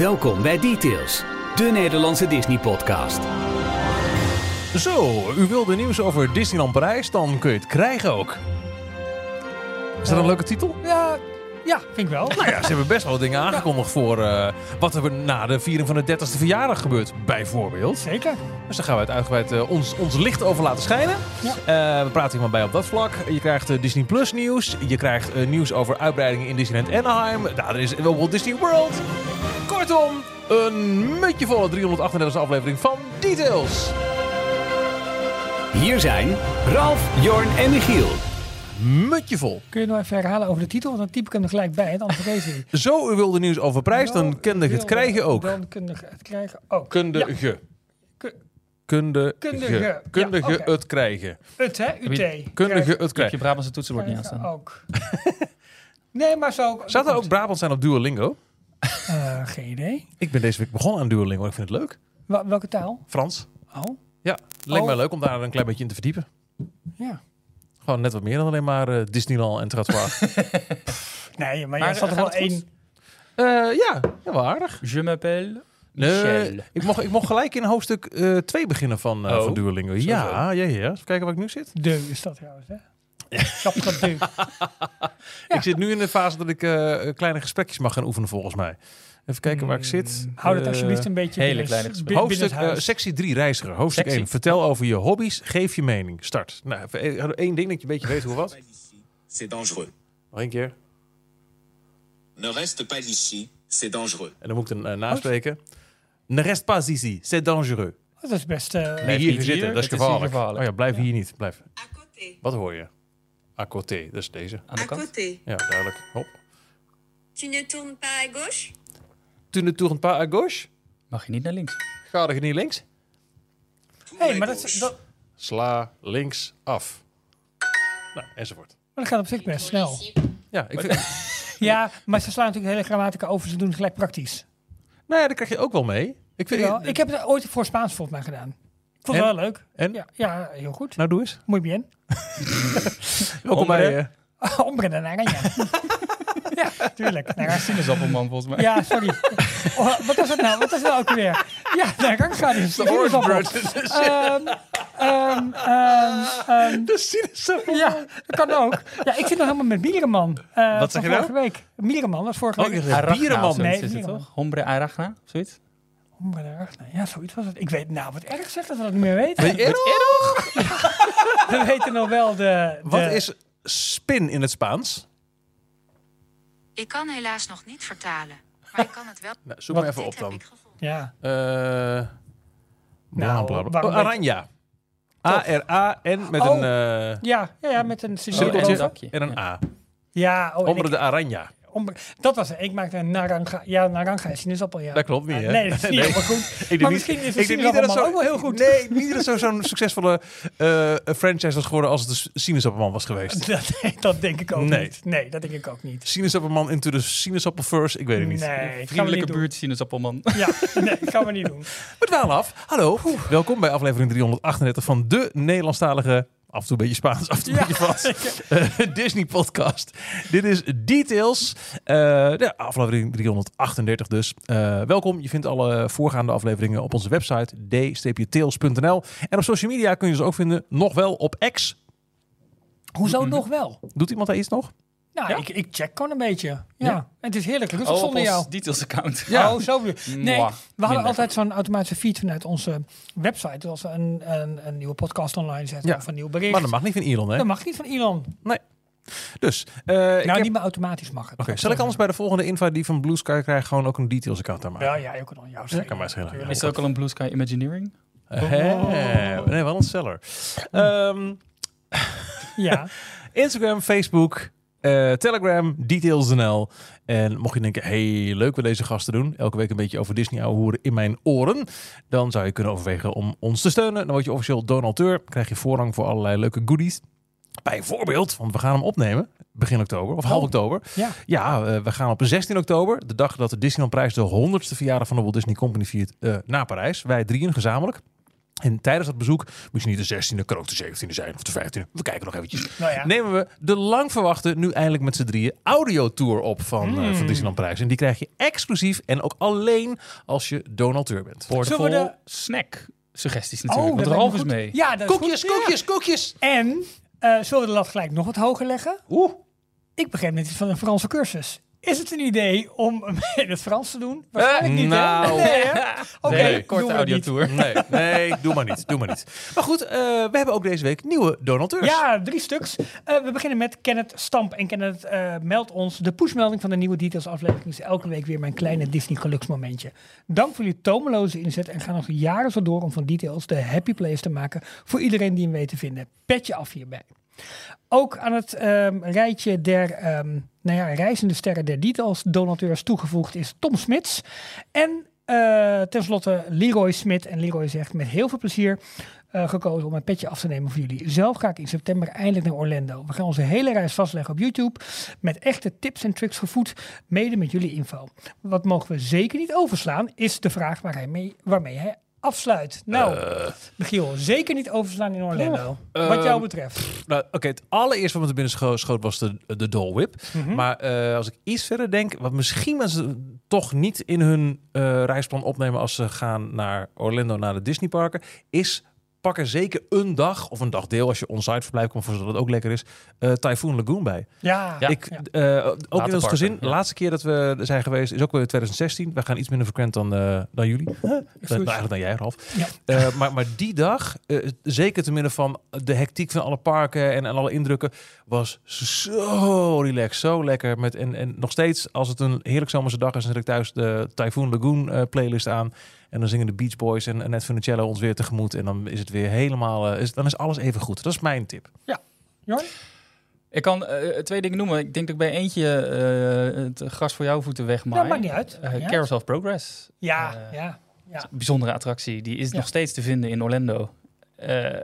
Welkom bij Details, de Nederlandse Disney-podcast. Zo, u wilde nieuws over Disneyland Parijs, dan kun je het krijgen ook. Is dat een Eh, leuke titel? Ja, ja, vind ik wel. Nou ja, ze hebben best wel dingen aangekondigd voor eh, wat er na de viering van de 30ste verjaardag gebeurt, bijvoorbeeld. Zeker. Dus daar gaan we het uitgebreid eh, ons, ons licht over laten schijnen. Ja. Eh, we praten iemand bij op dat vlak. Je krijgt Disney Plus nieuws. Je krijgt nieuws over uitbreidingen in Disneyland Anaheim. Er is wel Walt Disney World. Kortom, een mutje volle 338e aflevering van Details. Hier zijn Ralf, Jorn en Michiel. Mutje vol. Kun je nog even herhalen over de titel? Want dan typ ik hem er gelijk bij, anders vergeet ik het. Zo u wilde nieuws over prijs, dan kende je het krijgen ook. Dan kunde je het krijgen ook. Kundige. Ku- Kundige. Kundige. Kundige Ja, oké. het krijgen. Het, hè? UT. Kundige Krijgen- het Je hebt je krijgen. Brabantse toetsenbord niet krijgen aanstaan. ook. nee, maar zo. Zou er ook Brabant zijn op Duolingo? Eh, geen idee. Ik ben deze week begonnen aan Duolingo. Ik vind het leuk. Wa- welke taal? Frans. Oh, Ja, leek Oh. mij leuk om daar een klein beetje in te verdiepen. ja. Gewoon net wat meer dan alleen maar eh, Disneyland en Trottoir. Nee, maar, jij zat er wel één. Eh ja, ja, wel aardig. Je m'appelle Nee, Michel. ik, mocht, ik mocht gelijk in hoofdstuk 2 beginnen van, eh, Oh. van Duolingo. Ja, ja, ja. Even kijken waar ik nu zit. De is dat trouwens, hè? De. Ik zit nu in de fase dat ik eh, kleine gesprekjes mag gaan oefenen volgens mij. Even kijken waar ik zit. Hou het Eh, alsjeblieft een beetje hele binnen- kleine gesprek. bi- Hoofdstuk, eh, sectie 3, reiziger. Hoofdstuk Sexy. 1. Vertel over je hobby's, geef je mening. Start. Nou, één- één ding dat je een beetje weet hoe wat. c'est dangereux. Nog één keer. Ne reste pas ici, c'est dangereux. En dan moet ik het uh, naspreken. Ne reste pas ici, c'est dangereux. Dat is best. eh, Nee, Blijf hier niet zitten, hier, dat is het is hier gevaarlijk. Oh ja, blijf hier niet. Blijf. À côté. Wat hoor je? À côté, dat is deze. Aan de À kant. côté. Ja, duidelijk. Hop. Tu ne tournes pas à gauche Tu ne tournes pas à gauche? Mag je niet naar links? Ga er niet links? hey, maar dat, dat, Sla links af. Nou, enzovoort. maar dat gaat op zich best snel. Ja, ik vind... Ja, maar ze slaan natuurlijk hele grammatica over. Ze doen het gelijk praktisch. nou ja, daar krijg je ook wel mee. Ik vind... Ja, ik heb het ooit voor Spaans volgens mij gedaan. Ik vond het En? wel leuk. En? Ja, ja, heel goed. Nou, doe eens. Muy bien. Welkom bij... eh, Ombre de naranja. ja, tuurlijk. Naranja. Sinaasappelman volgens mij. Ja, sorry. Oh, wat was het nou? Wat is het nou ook weer? Ja, naranja is de orange sinaasappel. Ehm, ehm, ehm, ehm, De sinaasappel. Ja, dat kan ook. Ja, ik zit nog helemaal met Bierenman. eh, Wat zeg je nou? vorige week. Bierenman, dat is vorige Oh, week. Arachna bierenman. Nee, is het bierenman. toch? Hombre arachna, of zoiets? Ombre de naranja. Ja, zoiets was het. Ik weet, nou, wat erg zegt dat we dat niet meer weten. Weet je We weten nog wel de... de Wat is spin in het Spaans? Ik kan helaas nog niet vertalen, maar ik kan het wel. Nou, zoek Wat- maar even op dan. Ja, Eh Nou, bla, bla, bla. waarom Oh, Aranja. A-R-A-N met Oh. een eh, ja, ja, ja met een cirkeltje en een. A. Ja, oh, Onder ik- de Aranja. Dat was het. Ik maakte een naranja. Ja, naranja is sinaasappel, ja. Dat klopt niet, Ah, hè? Nee, dat is niet Nee. helemaal goed. Ik Maar niet- misschien is niet het sinaasappelman zo ook wel heel goed. Nee, niet dat het zo'n succesvolle eh, franchise was geworden als het de sinaasappelman was geweest. Dat, dat denk ik ook Nee. niet. Nee, dat denk ik ook niet. Sinaasappelman into de sinaasappelverse, ik weet het niet. Nee, niet Vriendelijke doen. buurt sinaasappelman. Ja, nee, gaan we niet doen. We dwalen af. Hallo, welkom bij aflevering 338 van de Nederlandstalige, af en toe een beetje Spaans, af en toe een beetje Frans, eh, Disney podcast. Dit is Details, eh, de aflevering 338 dus. Eh, welkom, je vindt alle voorgaande afleveringen op onze website d-tails.nl. En op social media kun je ze ook vinden, nog wel op X. Hoezo nog wel? Doet iemand daar iets nog? Ja? ik, ik check gewoon een beetje. Ja, Ja. het is heerlijk. Rustig Oh, zonder jou. details account. Ja. Oh, zo bedoel. Nee, Mwah, we hadden altijd zo'n automatische feed vanuit onze website. Dus als we een, een, een nieuwe podcast online zetten Ja. of een nieuw bericht. Maar dat mag niet van Elon, hè? Dat mag niet van Elon. Dus, eh, ik nou, heb- niet meer automatisch mag het. Oké, zal ik anders bij de volgende invite die van Blue Sky krijg gewoon ook een details account aanmaken? Ja, ja, je kan dan jou Ja, kan mij schelen. Tuurlijk. Is er ook al een Blue Sky Imagineering? Hè? Nee, wel een seller. Ehm, Ja, Instagram, Facebook, eh, Telegram, Details.nl. En mocht je denken, hey, leuk we deze gasten doen. Elke week een beetje over Disney ouwe hoeren in mijn oren. Dan zou je kunnen overwegen om ons te steunen. Dan word je officieel donateur. krijg je voorrang voor allerlei leuke goodies. Bijvoorbeeld, want we gaan hem opnemen begin oktober of half Oh. oktober. ja. Ja, eh, we gaan op 16 oktober, de dag dat de Disneyland Prijs de 100ste verjaardag van de Walt Disney Company viert, eh, naar Parijs. Wij drieën gezamenlijk. En tijdens dat bezoek, moest je niet de 16e, kan ook de 17e zijn of de 15e. We kijken nog eventjes. Nou ja. Nemen we de lang verwachte, nu eindelijk met z'n drieën, audiotour op van, eh, Hmm. van Disneyland Parijs. En die krijg je exclusief en ook alleen als je donateur bent. Boordevol Zullen we snack suggesties Oh, natuurlijk. dat want Ralf is goed. mee. Ja, dat is Koekjes, goed. koekjes, koekjes! En eh, zullen we de lat gelijk nog wat hoger leggen? Oeh. Ik begin met iets van een Franse cursus. Is het een idee om hem in het Frans te doen? Waarschijnlijk niet, nou. hè? Nee, hè? Oké, Nee, korte audiotour. Nee, nee, doe maar niet. Doe maar niet. Maar goed, eh, we hebben ook deze week nieuwe donateurs. Ja, drie stuks. Eh, we beginnen met Kenneth Stamp. En Kenneth eh, meldt ons de pushmelding van de nieuwe Details aflevering. is elke week weer mijn kleine Disney geluksmomentje. Dank voor jullie tomeloze inzet en ga nog jaren zo door om van Details de happy place te maken voor iedereen die hem weet te vinden. Petje af hierbij. Ook aan het ehm, rijtje der ehm, nou ja, reizende sterren der Details donateurs toegevoegd is Tom Smits. En eh tenslotte Leroy Smit. En Leroy zegt met heel veel plezier eh, gekozen om een petje af te nemen voor jullie. Zelf ga ik in september eindelijk naar Orlando. We gaan onze hele reis vastleggen op YouTube. Met echte tips en tricks gevoed. Mede met jullie info. Wat mogen we zeker niet overslaan, is de vraag waar hij mee, waarmee hij afsluit. Nou, Michiel, zeker niet overslaan in Orlando. wat jou betreft. Nou, Oké, het allereerste wat me te binnen scho- schoot was de, de Dole Whip. Mhm. Maar eh, als ik iets verder denk, wat misschien mensen toch niet in hun eh, reisplan opnemen als ze gaan naar Orlando, naar de Disneyparken, is pak er zeker een dag of een dagdeel als je onsite verblijft, komt voor zodat het ook lekker is, eh Typhoon Lagoon bij. Ja, Ja. ik, ja. eh, ook in ons gezin, de laatste keer dat we er zijn geweest is ook weer 2016. We gaan iets minder frequent dan, eh, dan jullie. Huh? nou, eigenlijk dan jij, Ralf. Ja. Eh, maar, maar die dag, eh, zeker te midden van de hectiek van alle parken en, en alle indrukken, was zo relaxed, zo lekker. Met, en, en nog steeds, als het een heerlijk zomerse dag is, dan zet ik thuis de Typhoon Lagoon eh, playlist aan. En dan zingen de Beach Boys en, en Ned Funicello ons weer tegemoet. En dan is het weer helemaal, eh, is, dan is alles even goed. Dat is mijn tip. Jorn? Ik kan eh, twee dingen noemen. Ik denk dat ik bij eentje eh, het gras voor jouw voeten wegmaai. Ja, maakt niet uit. Eh, Ja. Carousel of Progress. Ja, Eh, ja. Ja. Een bijzondere attractie. Die is Ja. nog steeds te vinden in Orlando. Eh,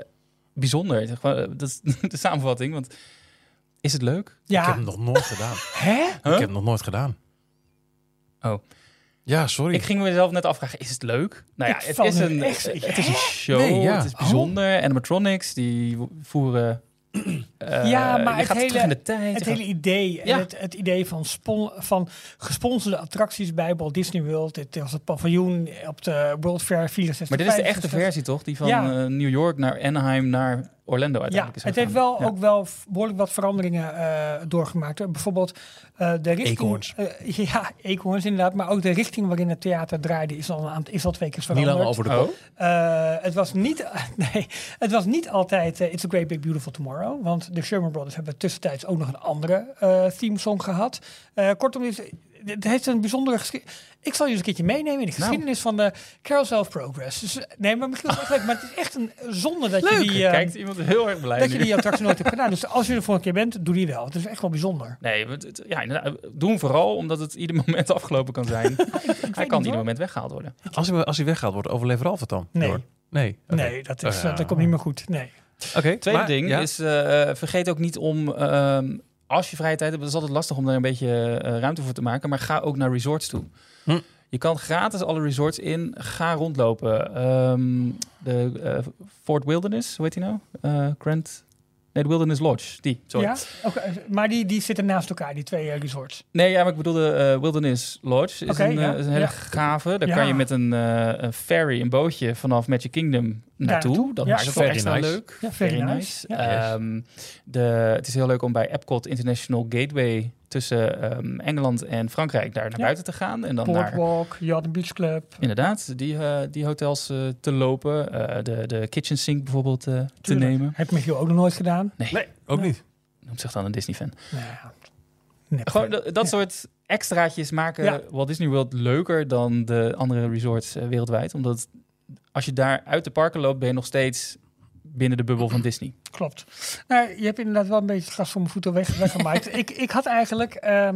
bijzonder. Gewoon, eh, Dat is de samenvatting. Want is het leuk? Ik heb Ja. hem nog nooit gedaan. Hè? Ik heb hem nog nooit gedaan. Oh. Ja, sorry. Ik ging mezelf net afvragen, is het leuk? Nou ja, het is, een, echt- het is een show, Nee, ja. het is bijzonder. Animatronics, die voeren... eh, Ja, maar het gaat hele- terug in de tijd. Het gaat- hele idee, en Ja. het, het idee van, spon, van gesponsorde attracties bij Walt Disney World. Dit was het paviljoen op de World Fair 64. Maar dit is de echte 65. versie, toch? Die van Ja. eh, New York naar Anaheim naar Orlando Ja, uiteindelijk is het heeft wel Ja. ook wel behoorlijk wat veranderingen eh, doorgemaakt. Bijvoorbeeld eh, de richting... Eekhoorns. eh, ja, eekhoorns inderdaad. Maar ook de richting waarin het theater draaide is al, een aantal- is al twee keer Niet veranderd. lang over de kop. Het, was niet, nee, het was niet altijd It's a Great Big Beautiful Tomorrow. Want de Sherman Brothers hebben tussentijds ook nog een andere eh themesong gehad. Eh, kortom, het, heeft een bijzondere geschiedenis. Ik zal je eens een keertje meenemen in de Nou. geschiedenis van de Carousel of Progress. Dus, eh, nee, maar misschien echt leuk. Maar het is echt een zonde dat je die... eh, Kijkt iemand heel erg blij dat nu. je die attractie nooit hebt gedaan. Dus als je er voor een keer bent, doe die wel. Het is echt wel bijzonder. Nee, het- het- ja, inderdaad, doe hem vooral omdat het ieder moment afgelopen kan zijn. Hij kan niet, ieder moment weggehaald worden. Als hij, als hij weggehaald wordt, overleeft Ralf het dan? Nee. Door? Nee. Oké. Nee, dat, is, Oh, ja. eh, dat komt niet meer goed. Nee. Oké, Tweede maar- ding ja. is, eh, vergeet ook niet om, ehm, als je vrije tijd hebt, het is altijd lastig om daar een beetje eh, ruimte voor te maken, maar ga ook naar resorts toe. Hm. Je kan gratis alle resorts in, ga rondlopen. Ehm, de eh, Fort Wilderness, hoe heet die nou? Grand... Nee, de Wilderness Lodge, die, sorry. Ja? Oké, maar die, die zitten naast elkaar, die twee eh, resorts. Nee, ja, maar ik bedoelde eh, Wilderness Lodge. Is een, eh, ja, is een hele ja. gave. Daar Ja. kan je met een, eh, een ferry, een bootje vanaf Magic Kingdom naartoe. Dat ja. maakt het wel extra nice. leuk. Ja, very nice. Ja. Ehm, de, het is heel leuk om bij Epcot International Gateway tussen ehm, Engeland en Frankrijk daar naar Ja. buiten te gaan. En dan naar, Boardwalk, Yacht Beach Club. inderdaad, die, eh, die hotels eh, te lopen. Eh, de, de kitchen sink bijvoorbeeld te nemen. Heb Michiel ook nog nooit gedaan? Nee, Nee, ook niet. noemt zich dan een Disney-fan. Nou ja. Nep. Gewoon dat, dat Ja. soort extraatjes maken Ja. Walt Disney World leuker dan de andere resorts wereldwijd. Omdat als je daar uit de parken loopt, ben je nog steeds binnen de bubbel van Disney. klopt. Nou, je hebt inderdaad wel een beetje het gras voor mijn voeten weg, weggemaakt. ik, ik had eigenlijk eh,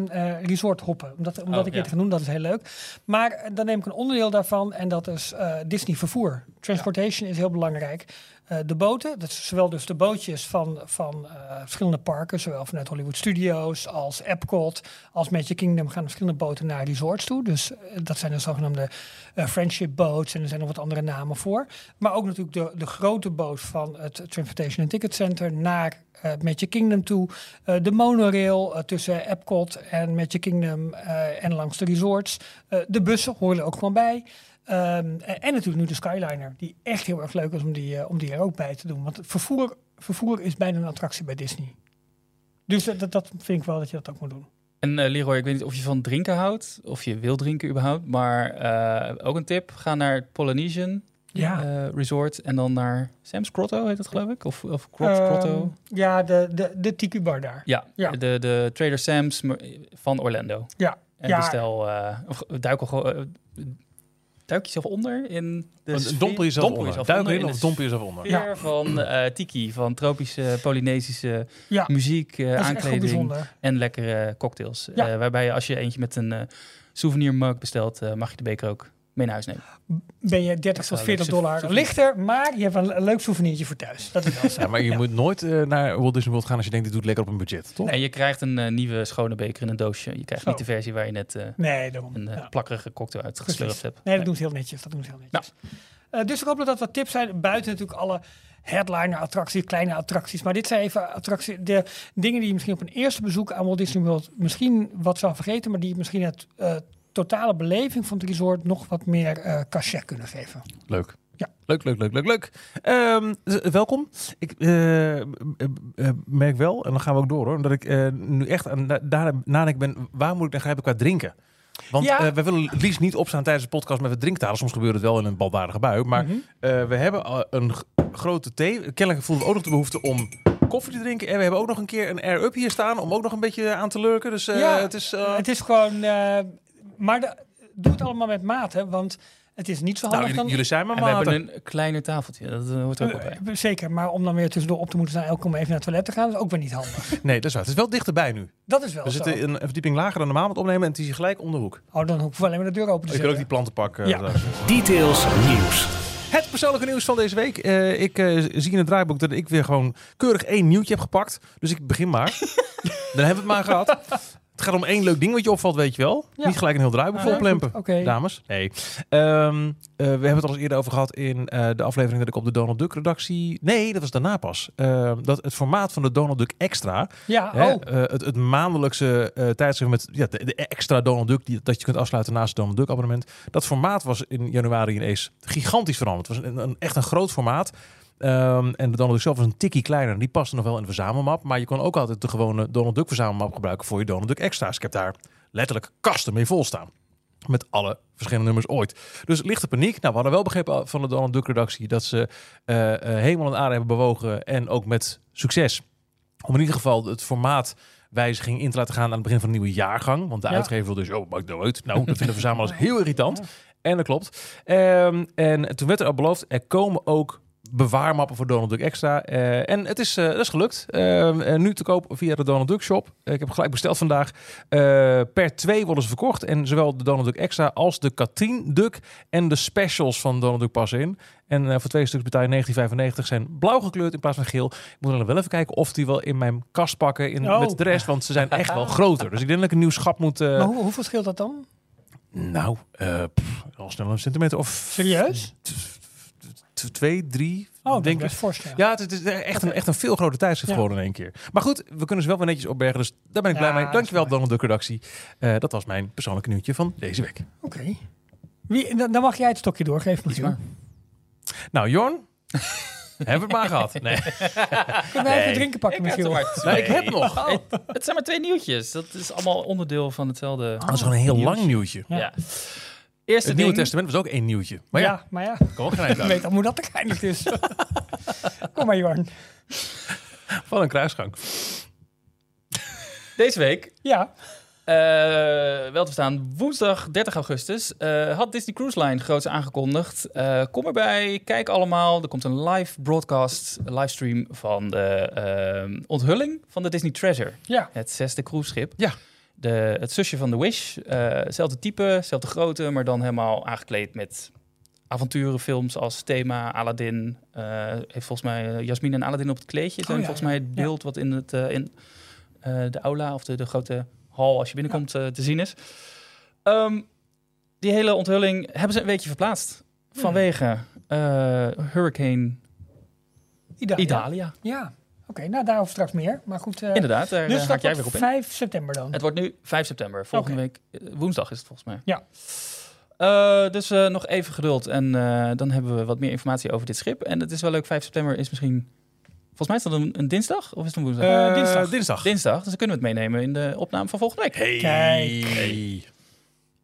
resort hoppen, omdat, omdat Oh, ik ja. het genoemd, dat is heel leuk. Maar eh, dan neem ik een onderdeel daarvan en dat is eh, Disney vervoer. Transportation is heel belangrijk. Eh, de boten, dat is zowel dus de bootjes van, van eh, verschillende parken, zowel vanuit Hollywood Studios als Epcot, als Magic Kingdom gaan verschillende boten naar resorts toe. Dus eh, dat zijn de zogenaamde friendship boats en er zijn nog wat andere namen voor. Maar ook natuurlijk de, de grote boot van het Transportation and Ticket Center naar Magic Kingdom toe. De monorail tussen Epcot en Magic Kingdom en langs de resorts. De bussen horen er ook gewoon bij. Ehm, en, natuurlijk nu de Skyliner, die echt heel erg leuk is om die, eh, om die er ook bij te doen. Want vervoer, vervoer is bijna een attractie bij Disney. Dus dat, dat, dat vind ik wel dat je dat ook moet doen. En eh, Leroy, ik weet niet of je van drinken houdt, of je wil drinken überhaupt, maar eh, ook een tip, ga naar het Polynesian Ja. Resort en dan naar Sam's Grotto, heet het geloof ik? Of, of Grot, Ehm, Grotto? Ja, de, de, de Tiki Bar daar. Ja, ja. De, de Trader Sam's van Orlando. Ja. En Ja. bestel, of duik, al gewoon, duik jezelf onder in de Een sfeer- dompel jezelf dompel onder. jezelf onder in of jezelf onder. sfeer van eh, tiki, van tropische Polynesische Ja. muziek, eh, goed aankleding en lekkere cocktails. Ja. Eh, waarbij je als je eentje met een eh souvenir mug bestelt, eh, mag je de beker ook mee naar huis nemen. Ben je 30 Dat tot zou 40 leuk dollar lichter, maar je hebt een, leuk souvenirtje voor thuis. Dat is wel zo. Ja, maar je moet nooit eh, naar Walt Disney World gaan als je denkt, dit doet lekker op een budget, toch? En je krijgt een eh, nieuwe schone beker in een doosje. Je krijgt Zo. niet de versie waar je net eh, Nee, daarom. een Ja. plakkerige cocktail Precies. hebt. Nee, dat doen ze heel netjes. Dat doen ze heel netjes. Eh, dus ik hoop dat dat wat tips zijn. Buiten natuurlijk alle headliner attracties, kleine attracties. Maar dit zijn even attracties, de dingen die je misschien op een eerste bezoek aan Walt Disney World misschien wat zou vergeten, maar die misschien het eh, totale beleving van het resort nog wat meer eh cachet kunnen geven. Leuk. Ja. Leuk, leuk, leuk, leuk, leuk. Ehm, welkom. Ik eh, eh, merk wel, en dan gaan we ook door hoor, dat ik nu echt aan da- daar ben, waar moet ik naar grijpen qua drinken? Want Ja. we willen het liefst niet opstaan tijdens de podcast met het drinktalen. Soms gebeurt het wel in een baldadige bui. Maar Mhm. we hebben een grote thee. Kennelijk voelen we ook nog de behoefte om koffie te drinken. En we hebben ook nog een keer een air-up hier staan om ook nog een beetje aan te lurken. Dus Ja, het is... Het is gewoon, maar de- doe het allemaal met mate, want het is niet zo handig nou, dan... jullie zijn maar En we maten. hebben een kleiner tafeltje. Dat eh, hoort er ook wel bij. Eh, Zeker, maar om dan weer tussendoor op te moeten staan, elke keer om even naar het toilet te gaan, is ook weer niet handig. Nee, dat is waar. Het is wel dichterbij nu. Dat is wel We zo. zitten een verdieping lager dan normaal met opnemen en het is hier gelijk om de hoek. Oh, dan hoeven we alleen maar de deur open te Je kunt ook zetten. die planten pakken. Ja. daar. Details nieuws. Het persoonlijke nieuws van deze week. Eh, ik eh, zie in het draaiboek dat ik weer gewoon keurig één nieuwtje heb gepakt. Dus ik begin maar. Dan hebben we het maar gehad. Het gaat om één leuk ding wat je opvalt, weet je wel. Ja. Niet gelijk een heel draaiboek Ah, Oké. Dames. Nee. Ehm, eh, we hebben het al eens eerder over gehad in eh, de aflevering dat ik op de Donald Duck redactie... Nee, dat was daarna pas. Ehm, dat het formaat van de Donald Duck Extra... Ja, Hè, oh. eh, het, het maandelijkse tijdschrift met ja, de, de extra Donald Duck die, dat je kunt afsluiten naast het Donald Duck abonnement. Dat formaat was in januari ineens gigantisch veranderd. Het was een, een- echt een groot formaat. Ehm, en de Donald Duck zelf was een tikkie kleiner. Die paste nog wel in de verzamelmap. Maar je kon ook altijd de gewone Donald Duck verzamelmap gebruiken voor je Donald Duck extra's. Ik heb daar letterlijk kasten mee vol staan. Met alle verschillende nummers ooit. Dus lichte paniek. Nou, we hadden wel begrepen van de Donald Duck redactie dat ze eh, eh, hemel en aarde hebben bewogen. En ook met succes. Om in ieder geval het formaat wijziging in te laten gaan aan het begin van een nieuwe jaargang. Want de Ja. uitgever wil dus, oh, maakt nou uit. Nou, dat vinden verzamelaars heel irritant. En dat klopt. Ehm, en toen werd er al beloofd, er komen ook bewaarmappen voor Donald Duck Extra. Eh, en het is, eh, dat is gelukt. En nu te koop via de Donald Duck Shop. Ik heb gelijk besteld vandaag. Per twee worden ze verkocht. En zowel de Donald Duck Extra als de Katrien Duck en de specials van Donald Duck passen in. En voor twee stuks betaal je 19,95 zijn blauw gekleurd in plaats van geel. Ik moet dan wel even kijken of die wel in mijn kast pakken in, Oh. met de rest. Want ze zijn echt wel groter. Dus ik denk dat ik een nieuw schap moet... Maar hoe, hoeveel scheelt dat dan? nou, pff, al snel een centimeter of Serieus? Twee, drie, Oh, dat denk ik. fors, ja. Ja, het is echt een, echt een veel groter tijdschrift Ja. geworden in één keer. Maar goed, we kunnen ze wel weer netjes opbergen. Dus daar ben ik Ja, blij mee. dat Dankjewel. Donald Duck redactie. Eh, dat was mijn persoonlijke nieuwtje van deze week. Oké. Wie, dan, dan mag jij het stokje doorgeven, maar. Nou, Jorn, hebben we het maar gehad. Nee, Kunnen wij even drinken pakken, Ik maar nou, ik heb nog. Het, het zijn maar twee nieuwtjes. Dat is allemaal onderdeel van hetzelfde. Dat is gewoon een heel nieuws. lang nieuwtje. Ja. Ja. Eerste Het Nieuwe ding. Testament was ook één nieuwtje. Maar ja, ja, maar ja. kan ook geen eind Ik weet al hoe dat uiteindelijk is. Kom maar, Jorn. Van een kruisgang. Deze week Ja. Eh, wel te verstaan, woensdag 30 augustus eh, had Disney Cruise Line groots aangekondigd. Eh, kom erbij, kijk allemaal. Er komt een live broadcast, een livestream van de onthulling van de Disney Treasure. Ja. Het zesde cruiseschip. Ja. De, het zusje van The Wish. eh zelfde type, zelfde grootte, maar dan helemaal aangekleed met avonturenfilms als thema. Aladdin eh, heeft volgens mij eh, Jasmine en Aladdin op het kleedje. Zijn ja, volgens mij het beeld wat in, het, eh, in eh, de aula of de, de grote hal als je binnenkomt eh, te zien is. Ehm, die hele onthulling hebben ze een weekje verplaatst. Vanwege eh, Hurricane Ida- Idalia. Ja, oké. nou, daarover straks meer. Maar goed. eh, Inderdaad, daar Dus eh, dat haak jij weer op in. 5 september dan. Het wordt nu 5 september. Volgende week, eh, woensdag is het volgens mij. Ja. Eh, dus eh, nog even geduld en eh, dan hebben we wat meer informatie over dit schip. En het is wel leuk, 5 september is misschien... Volgens mij is dat een, een dinsdag of is het een woensdag? Dinsdag. dinsdag. dinsdag, dus dan kunnen we het meenemen in de opname van volgende week. Hey. Kijk.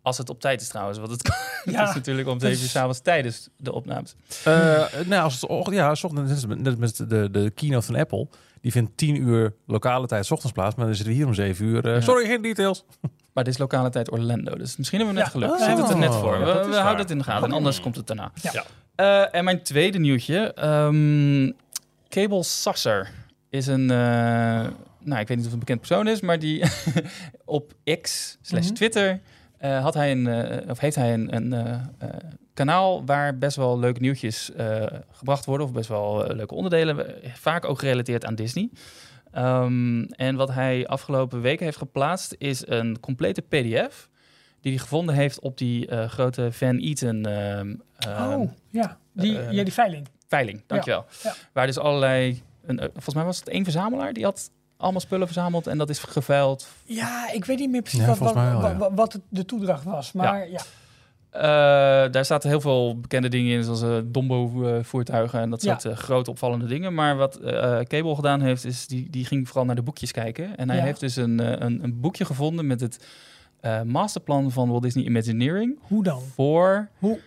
Als het op tijd is trouwens, want het, kan, Ja, het is natuurlijk om 7 uur dus- s'avonds tijdens de opnames. Eh, nou, als het, ja, 's ochtends, net met- net met de, de keynote van Apple. Die vindt 10 uur lokale tijd 's ochtends plaats, maar dan zitten we hier om 7 uur. eh, Ja. Sorry, geen details. Maar dit is lokale tijd Orlando, dus misschien hebben we net Ja. geluk. Oh. Zit het er net voor. Ja, We, is houden het in de gaten en anders komt het daarna. Ja. Eh, en mijn tweede nieuwtje. ehm, Cable Sasser is een... eh, nou, ik weet niet of het een bekend persoon is, maar die op X slash Mhm. Twitter eh, had hij een, eh, of heeft hij een, een eh, kanaal waar best wel leuke nieuwtjes gebracht worden, of best wel leuke onderdelen, vaak ook gerelateerd aan Disney. Ehm, en wat hij afgelopen weken heeft geplaatst is een complete PDF die hij gevonden heeft op die grote Van Eaton ehm, ehm, oh, ja. Die, ja, die veiling. veiling. Dankjewel. ja. Waar dus allerlei, een, volgens mij was het één verzamelaar die had allemaal spullen verzameld en dat is geveild Ja, ik weet niet meer precies Ja, wat, wat, wel, ja. de toedracht was. Maar ja, Eh, daar zaten heel veel bekende dingen in, zoals uh, Dombo-voertuigen en dat Ja. soort eh, grote opvallende dingen. Maar wat eh Cable gedaan heeft, is die, die ging vooral naar de boekjes kijken. En hij Ja. heeft dus een, eh, een, een boekje gevonden met het eh, masterplan van Walt Disney Imagineering hoe dan? voor Hoe?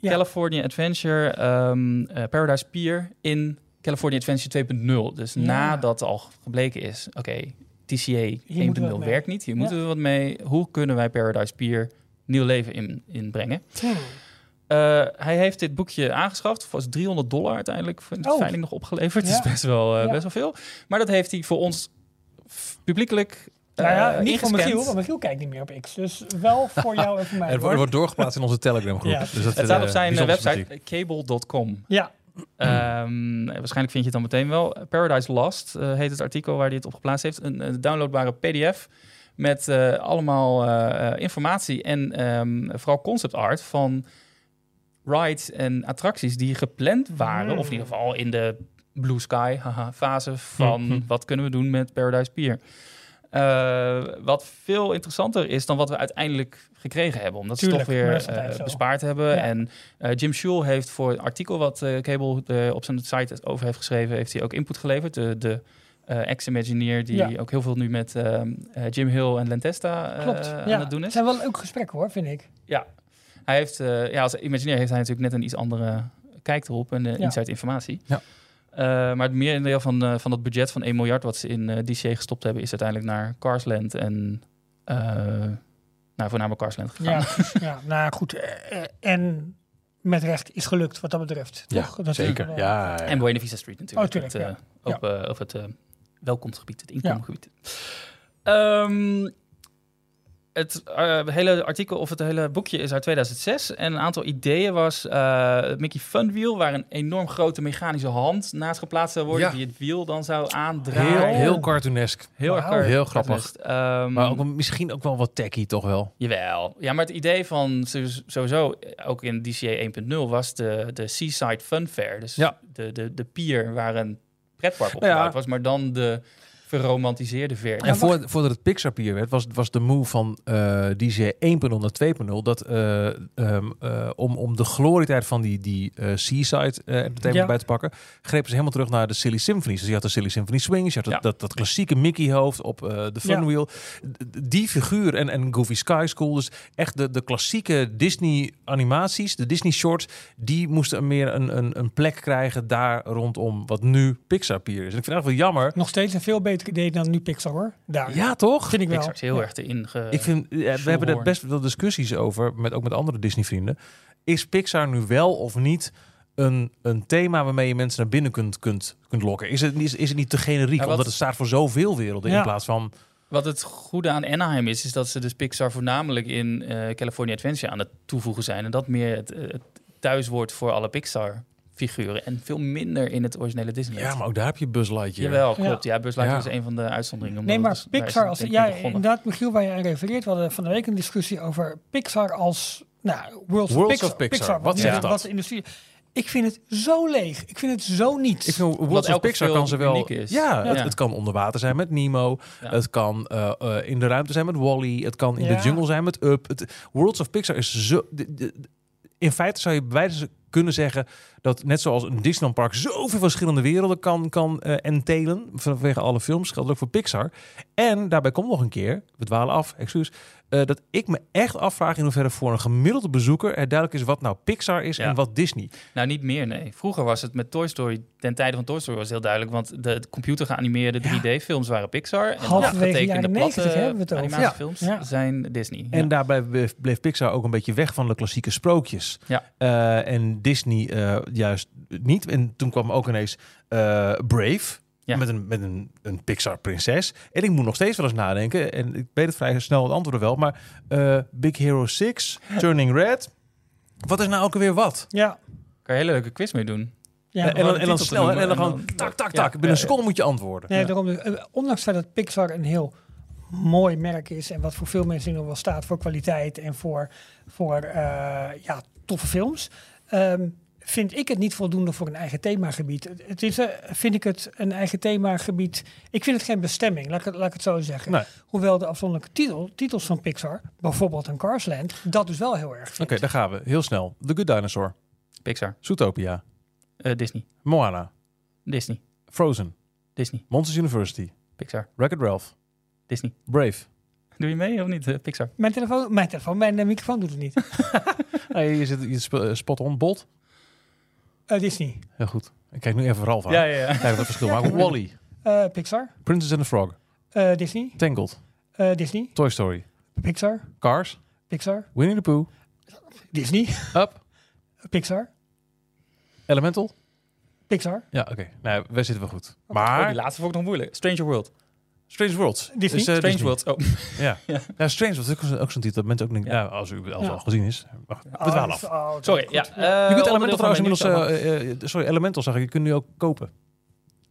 Ja. California Adventure ehm, eh, Paradise Pier in California Adventure 2.0. Dus Ja. nadat al gebleken is, oké, TCA 1.0 moeten we wat mee. werkt niet. Hier Ja. moeten we wat mee. Hoe kunnen wij Paradise Pier nieuw leven in, inbrengen? Eh, hij heeft dit boekje aangeschaft. Was 300 dollar uiteindelijk voor de Oh. veiling nog opgeleverd. Dat is best wel, eh, Ja. best wel veel. Maar dat heeft hij voor ons publiekelijk Nou ja, eh, niet voor. Michiel, want Michiel kijkt niet meer op X. Dus wel voor jou en voor mij. Het wordt, doorgeplaatst in onze Telegram groep. Ja. Dus dat, Het staat op eh, zijn eh, website cable.com. Ja, Ehm, waarschijnlijk vind je het dan meteen wel. Paradise Lost eh, heet het artikel waar hij het op geplaatst heeft. Een, een downloadbare PDF met eh, allemaal eh, informatie en ehm, vooral concept art van rides en attracties die gepland waren. Hmm. Of in ieder geval in de Blue Sky haha, fase van Mhm. wat kunnen we doen met Paradise Pier. Eh, wat veel interessanter is dan wat we uiteindelijk gekregen hebben. Omdat Tuurlijk, ze toch weer eh, bespaard hebben. Ja. En eh, Jim Schul heeft voor een artikel wat eh, Cable op zijn site over heeft geschreven, heeft hij ook input geleverd. De, de eh, ex-Imagineer die Ja. ook heel veel nu met Jim Hill en Lentesta eh, klopt. aan ja. het doen Het is. zijn wel leuke gesprekken hoor, vind ik. Ja, hij heeft, eh, ja, als Imagineer heeft hij natuurlijk net een iets andere kijk erop en uh, Ja. inside informatie. Ja. Eh, maar het merendeel van, eh, van dat budget van 1 miljard wat ze in eh DCA gestopt hebben, is uiteindelijk naar Carsland en eh nou, voornamelijk Carsland gegaan. Ja, ja nou goed. en met recht is gelukt wat dat betreft. Ja, toch? Dat is zeker. wel- Ja, ja. En Buena Vista Street natuurlijk. Oh, tuurlijk, het, ja. op, of het welkomstgebied, het inkomgebied. Ehm, het eh, hele artikel of het hele boekje is uit 2006 en een aantal ideeën was eh, het Mickey Fun Wheel, waar een enorm grote mechanische hand naast geplaatst zou worden Ja. die het wiel dan zou heel, aandraaien. heel cartoonesk. heel, Wauw. kort. Heel grappig. Ehm, Maar ook misschien ook wel wat tacky, toch wel? Jawel. Ja, maar het idee van sowieso- eh, ook in DCA 1.0, was de, de Seaside Fun Fair. Dus Ja. de, de, de pier waar een pretpark op Nou ja. was, maar dan de verromantiseerde versie. En voor, voordat het Pixar Pier werd, was, was de move van eh DJ 1.0 naar 2.0 dat eh, ehm, eh, om, om de glorietijd van die, die eh, Seaside entertainment Ja. bij te pakken, grepen ze helemaal terug naar de Silly Symphonies. Dus je had de Silly Symphony Swings, je had Ja. dat, dat, dat klassieke Mickey hoofd op eh, de Fun Ja. Die figuur en, en Goofy Sky School, dus echt de, de klassieke Disney animaties, de Disney shorts, die moesten meer een, een, een plek krijgen daar rondom wat nu Pixar Pier is. En ik vind het eigenlijk wel jammer Nog steeds een veel beter beter idee dan nu Pixar hoor. Daar. Ja, toch? vind ik wel. Pixar is heel Ja. erg erin ge... Ik vind, ja, we hebben er best wel discussies over, met, ook met andere Disney-vrienden. Is Pixar nu wel of niet een, een thema waarmee je mensen naar binnen kunt, kunt, kunt lokken? Is het, is, is het niet te generiek? wat- Omdat het staat voor zoveel werelden Ja. in plaats van... Wat het goede aan Anaheim is, is dat ze dus Pixar voornamelijk in eh, California Adventure aan het toevoegen zijn. En dat meer het, eh, het thuiswoord voor alle Pixar-figuren. En veel minder in het originele Disney. Ja, maar ook daar heb je Buzz Lightyear. Jawel, klopt. Ja, Buzz Lightyear Ja. is een van de uitzonderingen. Nee, maar is Pixar als... Ja, inderdaad, Michiel, waar je aan refereert. We hadden van de week een discussie over Pixar als... Nou, Worlds, Worlds Pixar. of Pixar. Wat zegt de- dat? Wat de industrie... Ik vind het zo leeg. Ik vind het zo niets. Ik vind Worlds of Pixar kan ze wel... is. Ja, Het, Ja. het kan onder water zijn met Nemo. Ja. Het kan eh, eh, in de ruimte zijn met Wally. Het kan in Ja. de jungle zijn met Up. Het, Worlds of Pixar is zo... de- de- in feite zou je bij wijze kunnen zeggen dat net zoals een Disneyland park zoveel verschillende werelden kan, kan eh entelen vanwege alle films, geldt ook voor Pixar. En daarbij komt nog een keer, we dwalen af, excuus, eh, dat ik me echt afvraag in hoeverre voor een gemiddelde bezoeker er duidelijk is wat nou Pixar is Ja. en wat Disney. Nou, niet meer, nee. Vroeger was het met Toy Story, ten tijde van Toy Story was het heel duidelijk, want de computer geanimeerde 3D-films waren Pixar. En Halverwege afgetekende jaren platte 90 hebben we het over. animatiefilms Ja. zijn Disney. En daarbij bleef, bleef Pixar ook een beetje weg van de klassieke sprookjes. Ja. Eh, en Disney eh, juist niet. En toen kwam ook ineens eh, Brave. Ja. Met, een, met een, een Pixar-prinses. En ik moet nog steeds wel eens nadenken. En ik weet het vrij snel het antwoord wel. Maar eh, Big Hero 6, Turning Red. Wat is nou ook alweer wat? Ja. Kan je een hele leuke quiz mee doen. ja. en, dan, en snel. En dan en gewoon tak, tak, Ja, tak. Binnen ja, een seconde moet je antwoorden. Nee, Ja. daarom, eh, ondanks dat het Pixar een heel mooi merk is en wat voor veel mensen nog wel staat voor kwaliteit en voor, voor eh, ja, toffe films, ehm, vind ik het niet voldoende voor een eigen themagebied. Het- is, eh, vind ik het een eigen themagebied. Ik vind het geen bestemming, laat ik het, laat ik het zo zeggen. Nee. Hoewel de afzonderlijke titel, titels van Pixar, bijvoorbeeld een Cars Land, dat dus wel heel erg Oké, daar gaan we. Heel snel. The Good Dinosaur. Pixar, Zootopia. Eh, Disney, Moana. Disney, Frozen. Disney, Monsters University. Pixar, Wreck-It Ralph. Disney. Brave. Doe je mee of niet, eh, Pixar? Mijn telefoon, mijn telefoon, mijn microfoon doet het niet. Hey, je zit je sp- spot on. Bolt. Eh, Disney, Heel goed. Ik kijk nu even Ralf aan. ja, ja. Kijk wat verschil maakt. Wally. Eh, Pixar, Princess and the Frog. Eh, Disney, Tangled. Disney, Toy Story. Pixar, Cars. Pixar, Winnie the Pooh. Disney, Up. Pixar, Elemental. Pixar, Ja, oké. Nou, wij zitten wel goed. Oh, Maar die laatste vond ik nog moeilijk. Stranger World. Strange Worlds. Eh, Strange Disney. World. Oh. Ja. Ja. ja. Strange Worlds is ook, zo- ook zo'n titel. Dat mensen ook niet... Ja, als u als Ja. al gezien is. We Oh, dwalen af. oh, Sorry, ja. eh, Je kunt Elemental trouwens inmiddels... eh, eh, sorry, Elemental zag ik. Je kunt nu ook kopen.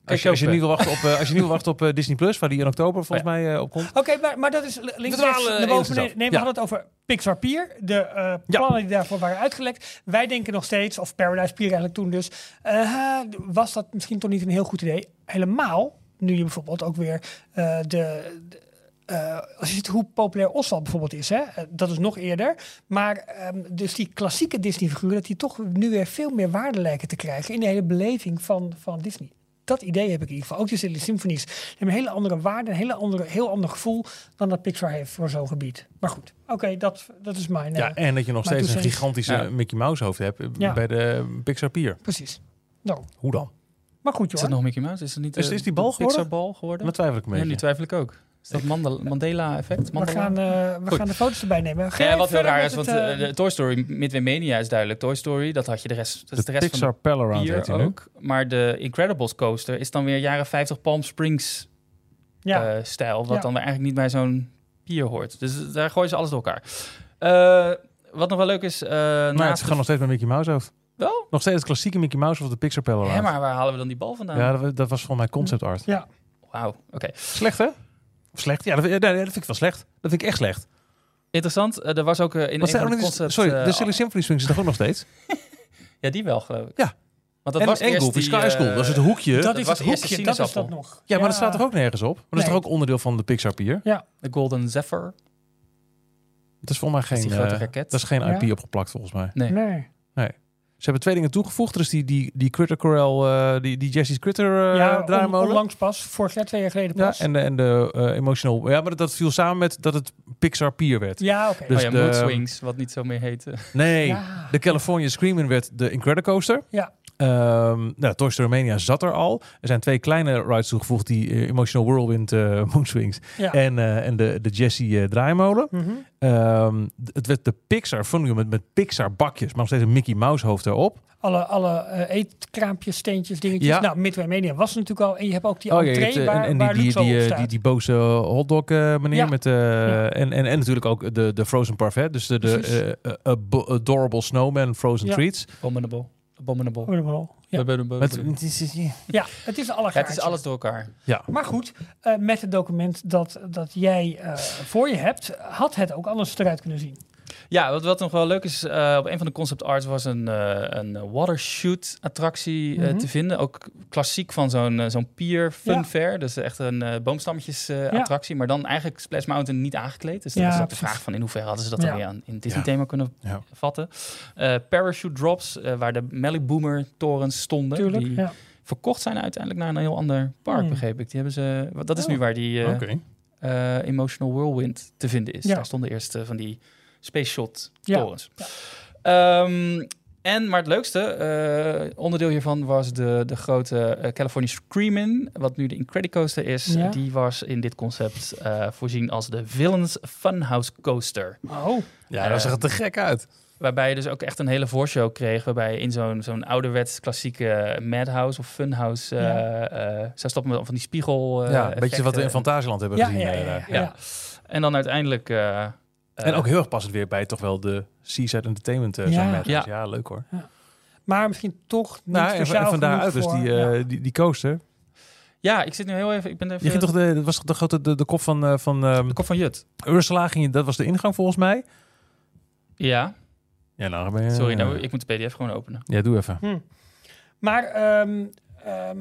Als je, als je niet wil wachten op, eh, als je niet wil wachten op eh, Disney Plus, waar die in oktober volgens mij eh, op komt. Oké, maar, maar dat is li- links naar boven. Nee, we Ja. hadden het over Pixar Pier. De eh, plannen die daarvoor waren uitgelekt. Wij denken nog steeds, of Paradise Pier eigenlijk toen dus. eh, was dat misschien toch niet een heel goed idee? Helemaal, nu je bijvoorbeeld ook weer eh, de... de eh, als je ziet hoe populair Oswald bijvoorbeeld is, hè? eh, dat is nog eerder. Maar ehm, dus die klassieke Disney-figuren, dat die toch nu weer veel meer waarde lijken te krijgen in de hele beleving van, van Disney. Dat idee heb ik in ieder geval. Ook die Silly Symphonies hebben een hele andere waarde, een hele andere, heel ander gevoel dan dat Pixar heeft voor zo'n gebied. Maar goed, oké, dat, dat is mijn. Ja, en dat je nog steeds een gigantische Ja. Mickey Mouse hoofd hebt Ja. bij de Pixar Pier. precies. Nou, Hoe dan? Maar goed, Is joh. het nog Mickey Mouse? Is het niet Is- eh, is die bal de geworden? Pixar-bal geworden? Twijfel ik een Ja, twijfel ik ook. Is dat Mandela- Mandela-effect? We, Mandela? gaan, eh, we Goed. gaan de foto's erbij nemen. Ga Ja, wat heel raar is, want het, eh, eh, de Toy Story Midway Mania is duidelijk Toy Story. Dat had je de rest, dat is de de rest Pixar van Pal nu. ook. Maar de Incredibles coaster is dan weer jaren 50 Palm Springs ja, eh, stijl. Wat Ja. dan weer eigenlijk niet bij zo'n pier hoort. Dus daar gooien ze alles door elkaar. Eh, wat nog wel leuk is, eh het naast is gewoon nog steeds met Mickey Mouse hoofd. Wel? Nog steeds het klassieke Mickey Mouse of de Pixar Pal Hè, Around. maar waar halen we dan die bal vandaan? Ja, dat, dat was volgens mij concept art. ja. Wauw, oké. Slecht hè? Of slecht? Ja, dat, ja, dat vind ik wel slecht. Dat vind ik echt slecht. Interessant. eh, er was ook eh, in een de concept... sorry, eh, de Silly Symphony Swings is toch ook nog steeds? Ja, die wel, geloof ik. Ja. Want dat en was en eerst Goofy die, Sky School, dat is het hoekje. dat dat is was het hoekje, dat is dat nog. ja, maar dat staat toch ook nergens op? Maar dat is toch ook onderdeel van de Pixar Pier? De Golden Zephyr. Dat is volgens mij is geen, die grote eh, raket. dat is geen Ja. IP opgeplakt volgens mij. Nee. Nee. Ze hebben twee dingen toegevoegd. Er is die, die, die Critter Corral, eh, die, die Jesse's Critter eh ja, on, draaimolen. onlangs pas. Vorig jaar, twee jaar geleden ja, pas. en de, en de eh, Emotional... Ja, maar dat viel samen met dat het Pixar Pier werd. ja, oké. Dus oh ja, de- Mood Swings, wat niet zo meer heette. Nee, Ja. de California Screaming werd de Incredicoaster. Ja. Ehm nou, Toy Story Mania zat er al. Er zijn twee kleine rides toegevoegd, die eh, Emotional Whirlwind eh Moonswings Ja. en, eh, en de, de Jessie eh, draaimolen. Mhm. Ehm, het werd de Pixar Fun met, met Pixar bakjes, maar nog steeds een Mickey Mouse hoofd erop. Alle, alle eetkraampjes, steentjes, dingetjes. Ja. Nou, Midway Mania was er natuurlijk al. En je hebt ook die Oh entree hebt, waar, en, en waar die, die, Luxo die, op staat. die, die boze hotdog eh meneer Ja. met eh, Ja. en, en, en natuurlijk ook de, de Frozen Parfait, dus de, de Adorable Snowman Frozen Ja. Treats. Abominable. Abominable. Wel. Ja. Abominable. Met, ja, het is alle Ja, het is alles door elkaar. ja. Maar goed, eh, met het document dat, dat jij eh, voor je hebt, had het ook anders eruit kunnen zien. Ja, wat, wat nog wel leuk is, eh, op een van de concept arts was een, eh een watershoot attractie eh, Mhm. te vinden. Ook klassiek van zo'n zo'n pier fun Ja. fair. Dus echt een eh, boomstammetjes Ja. attractie. Maar dan eigenlijk Splash Mountain niet aangekleed. Dus dat Ja, was ook de vraag van in hoeverre hadden ze dat Ja. dan weer aan in het Disney thema kunnen Ja. vatten. Eh, parachute drops, waar de Malibu torens stonden. Tuurlijk. Die Ja. verkocht zijn uiteindelijk naar een heel ander park, Hmm. begreep ik. Die hebben ze, dat is Oh. nu waar die Emotional Whirlwind te vinden is. Ja. Daar stonden eerst eh, van die Space Shot Ja. torens. Ehm, en, maar het leukste eh, onderdeel hiervan was de, de grote eh, California Screamin', wat nu de Incredicoaster is. Ja. Die was in dit concept eh, voorzien als de Villains Funhouse Coaster. Oh, Ja, dat zag er te gek uit. Waarbij je dus ook echt een hele voorshow kreeg. Waarbij je in zo'n zo'n ouderwets klassieke Madhouse of Funhouse... eh Ja. eh, zou stoppen met van die spiegel... eh, ja, een beetje wat we in. Fantasieland hebben ja, gezien. ja, eh, ja, ja, Ja. En dan uiteindelijk... eh, En ook heel erg passend weer bij toch wel de Seaside Entertainment. eh, Ja. Ja. ja, leuk hoor. Maar misschien toch niet Nou, speciaal en van daaruit genoeg dus die, eh, ja. die, die coaster. Ja, ik zit nu heel even... Ik ben even Je ging toch de, dat was de grote de, de kop van, eh, van ehm de kop van Jut. Ursula, ging je, dat was de ingang volgens mij. Ja, Ja, nou ben je... sorry. Nou, ik moet de pdf gewoon openen. Ja, doe even. Hm. Maar ehm, ehm,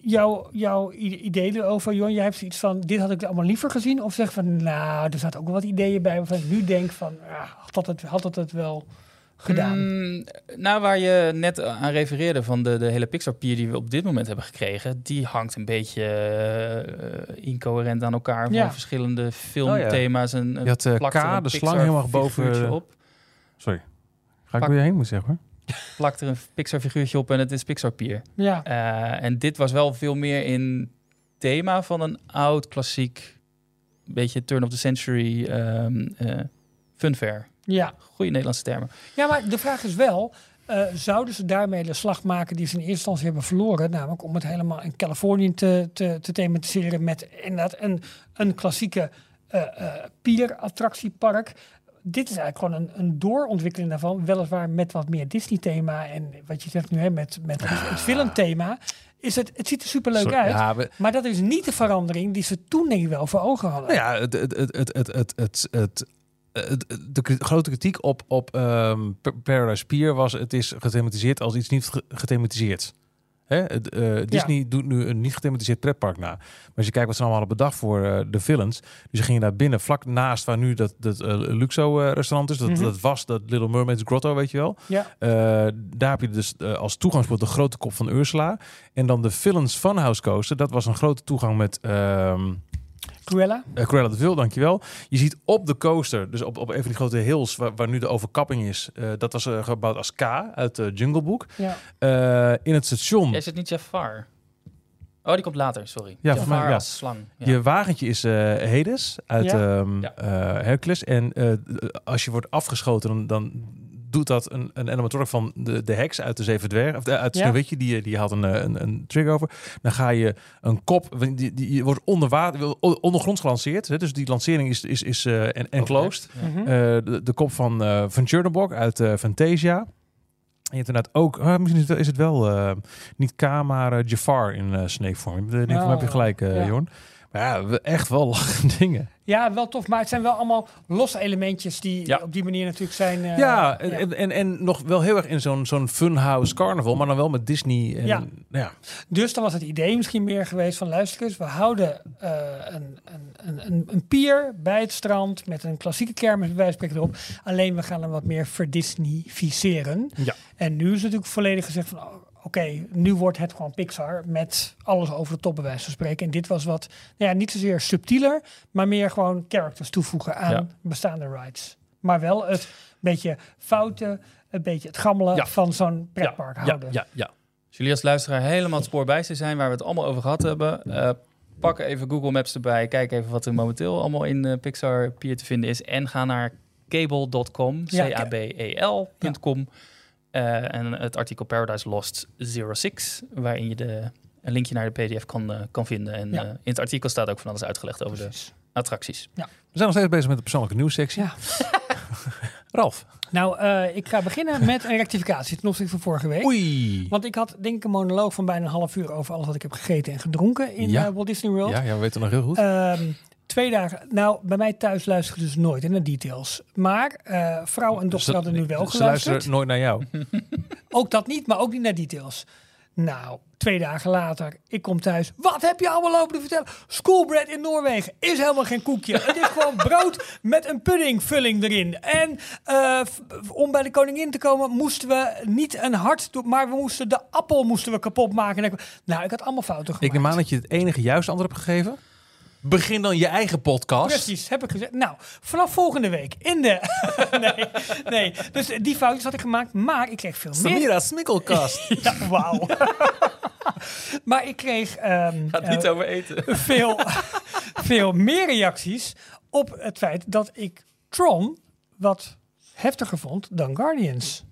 jouw, jouw i- idee erover, Jon, jij hebt zoiets van, dit had ik allemaal liever gezien? Of zeg van, nou, er zaten ook wel wat ideeën bij waarvan ik nu denk van, ah, had, dat het, had dat het wel gedaan? Mm, nou, waar je net aan refereerde van de, de hele Pixar pier die we op dit moment hebben gekregen, die hangt een beetje eh, incoherent aan elkaar van Ja. verschillende filmthema's. En, Je had eh, K, de slang helemaal boven... op. Sorry. Ga ik Pak- je heen, moet ik zeggen hoor. Plakt er een Pixar figuurtje op en het is Pixar pier. ja, Eh, en dit was wel veel meer in thema van een oud klassiek, beetje turn of the century ehm eh, funfair. ja. Goede Nederlandse termen. Ja, maar de vraag is wel, eh, zouden ze daarmee de slag maken die ze in eerste instantie hebben verloren? Namelijk om het helemaal in Californië te, te, te thematiseren met inderdaad een, een klassieke eh pier-attractiepark. Dit is eigenlijk gewoon een, een doorontwikkeling daarvan. Weliswaar met wat meer Disney-thema en wat je zegt nu hè, met, met het, het filmthema. Is het, het ziet er superleuk Sorry. uit. Ja, we, Maar dat is niet de verandering die ze toen denk ik wel voor ogen hadden. nou ja, het, het, het, het, het, het, het, het, de grote kritiek op, op ehm, Pa- Paradise Pier was... het is gethematiseerd als iets niet ge- gethematiseerd. Hè? Eh, Disney doet nu een niet gethematiseerd pretpark na. Maar als je kijkt wat ze allemaal hadden bedacht voor eh, de villains... dus ze gingen daar binnen, vlak naast waar nu dat, dat eh, Luxo-restaurant is... Dat, Mhm. dat was dat Little Mermaid's Grotto, weet je wel. Ja. Daar heb je dus als toegangspoort de grote kop van Ursula. En dan de Villains Funhouse Coaster. Dat was een grote toegang met... ehm Cruella? uh, Cruella de Vil, dankjewel. Je ziet op de coaster, dus op, op een van die grote hills waar, waar nu de overkapping is, eh, dat was eh, gebouwd als K uit de Jungle Book. Ja. Eh, in het station, Is het niet Jafar? Oh, die komt later, sorry. Ja, Jafar voor mij, ja. als slang. Ja. je wagentje is eh Hades uit Ja. ehm, Ja. eh, Hercules. En eh, als je wordt afgeschoten, dan, dan doet dat een, een animatronic van de, de heks uit de Zeven Dwergen, of de, uit Ja. Sneeuwwitje, die, die had een, eh, een, een trigger over. Dan ga je een kop, die, die, je wordt onder water, ondergronds gelanceerd. Hè, dus die lancering is, is, is eh, en enclosed. Ja. Mhm. Eh, de, de kop van, eh van Chernobyl uit eh, Fantasia. En je hebt inderdaad ook, ah, misschien is het, is het wel eh, niet K, maar eh, Jafar in eh ieder geval Oh, heb je gelijk, eh ja. Jorn. Maar ja, we- echt wel lachende dingen. Ja, wel tof. Maar het zijn wel allemaal losse elementjes die Ja. op die manier natuurlijk zijn. eh, ja, en, En, en nog wel heel erg in zo'n zo'n funhouse carnival, maar dan wel met Disney. En, Ja. ja. Dus dan was het idee misschien meer geweest van luisterers. We houden eh, een, een, een, een, pier bij het strand met een klassieke kermis bij wijze van spreken erop. Alleen we gaan hem wat meer verdisneyficeren. Ja. En nu is het natuurlijk volledig gezegd van... oh, Oké, nu wordt het gewoon Pixar met alles over de top bij wijze van spreken. En dit was wat, nou ja, niet zozeer subtieler, maar meer gewoon characters toevoegen aan Ja. bestaande rides. Maar wel het beetje fouten, een beetje het gammelen Ja. van zo'n pretpark Ja, houden. ja, ja. Als jullie als luisteraar helemaal het spoor bij zijn waar we het allemaal over gehad hebben, eh, pak even Google Maps erbij. Kijk even wat er momenteel allemaal in eh, Pixar Pier te vinden is. En ga naar cable.com, c-a-b-e-l.com. Eh, en het artikel Paradise Lost 06, waarin je de, een linkje naar de pdf kan, eh, kan vinden. En Ja. eh, in het artikel staat ook van alles uitgelegd over de attracties. We zijn nog steeds bezig met de persoonlijke nieuwssectie. Ja. Ralf. Nou, eh, ik ga beginnen met een rectificatie ten opzichte van vorige week. Oei. Want ik had denk ik een monoloog van bijna een half uur over alles wat ik heb gegeten en gedronken in Ja. Walt Disney World. Ja, ja, we weten nog heel goed. Ehm, twee dagen. Nou, bij mij thuis luisteren ze dus nooit in de details. Maar eh, vrouw en dochter hadden nu wel Ze geluisterd. luisteren nooit naar jou. Ook dat niet, maar ook niet naar details. Nou, twee dagen later, ik kom thuis. Wat heb je allemaal lopen te vertellen? Schoolbread in Noorwegen is helemaal geen koekje. Het is gewoon brood met een puddingvulling erin. En eh, om bij de koningin te komen moesten we niet een hart doen, maar we moesten de appel moesten we kapot maken. Nou, ik had allemaal fouten gemaakt. Ik neem aan dat je het enige juiste antwoord hebt gegeven. Begin dan je eigen podcast. Precies, heb ik gezegd. Nou, vanaf volgende week in de... nee, nee, dus die foutjes had ik gemaakt, maar ik kreeg veel meer... Samira Smikkelkast. Ja, wauw. maar ik kreeg ehm, Gaat eh, niet over eten. veel, veel meer reacties op het feit dat ik Tron wat heftiger vond dan Guardians.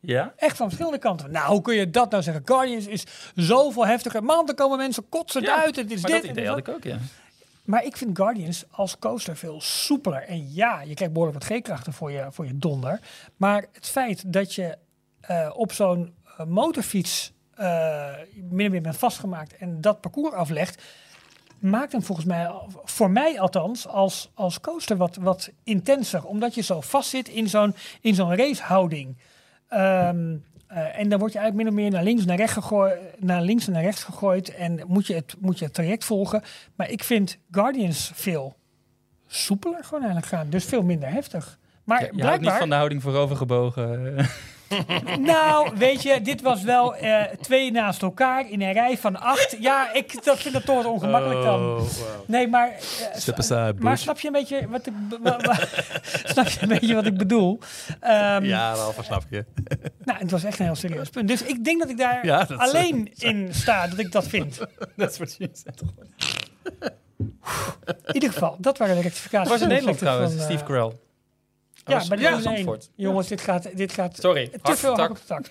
Ja? Echt van verschillende kanten. Nou, hoe kun je dat nou zeggen? Guardians is zoveel heftiger. Man, er komen mensen kotsend uit. Het is maar dit. dat idee had ik ook, ja. Maar ik vind Guardians als coaster veel soepeler. En ja, je krijgt behoorlijk wat G-krachten voor je, voor je donder. Maar het feit dat je eh, op zo'n eh, motorfiets eh min of meer bent vastgemaakt en dat parcours aflegt, maakt hem volgens mij, voor mij althans, als, als coaster wat, wat intenser. Omdat je zo vastzit in zo'n, in zo'n racehouding. Ehm, eh, en dan word je eigenlijk min of meer naar links, naar rechts gegooid, naar links en naar rechts gegooid. En moet je, het, moet je het traject volgen. Maar ik vind Guardians veel soepeler gewoon eigenlijk gaan. Dus veel minder heftig. Maar Je houdt niet blijkbaar, van de houding voorovergebogen. nou weet je, dit was wel eh, twee naast elkaar in een rij van acht. Ja, ik dat vind het toch wat ongemakkelijk dan. Nee, maar, eh, Step aside, maar snap je een beetje wat ik, snap je een beetje wat ik bedoel? Ehm, Ja, Ralf, snap je. Nou, het was echt een heel serieus punt. Dus ik denk dat ik daar Ja, dat- alleen in sta dat ik dat vind. Dat is wat je zegt. In ieder geval, dat waren de rectificaties. Was in Nederland trouwens, van, eh, Steve Carell. Ja, bij de ja, Formule 1. Zandvoort. Jongens, dit gaat, dit gaat Sorry, te hak veel hak op de tak.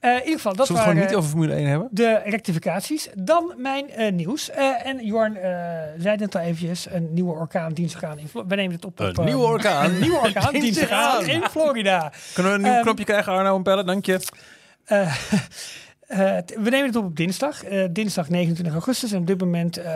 Eh, in ieder geval, dat Zullen we het gewoon waren niet over Formule 1 hebben? de rectificaties. Dan mijn eh, nieuws. Eh, en Jorn eh, zei het al eventjes, een nieuwe orkaan dienstig aan in Flo- We nemen het op op... Een nieuwe orkaan. Een nieuwe orkaan Dienstig dienstig aan aan. in Florida. Kunnen we een nieuw Ehm, knopje krijgen, Arno en Pelle? Dank je. Eh, eh, we nemen het op op dinsdag, eh, dinsdag 29 augustus. En op dit moment eh,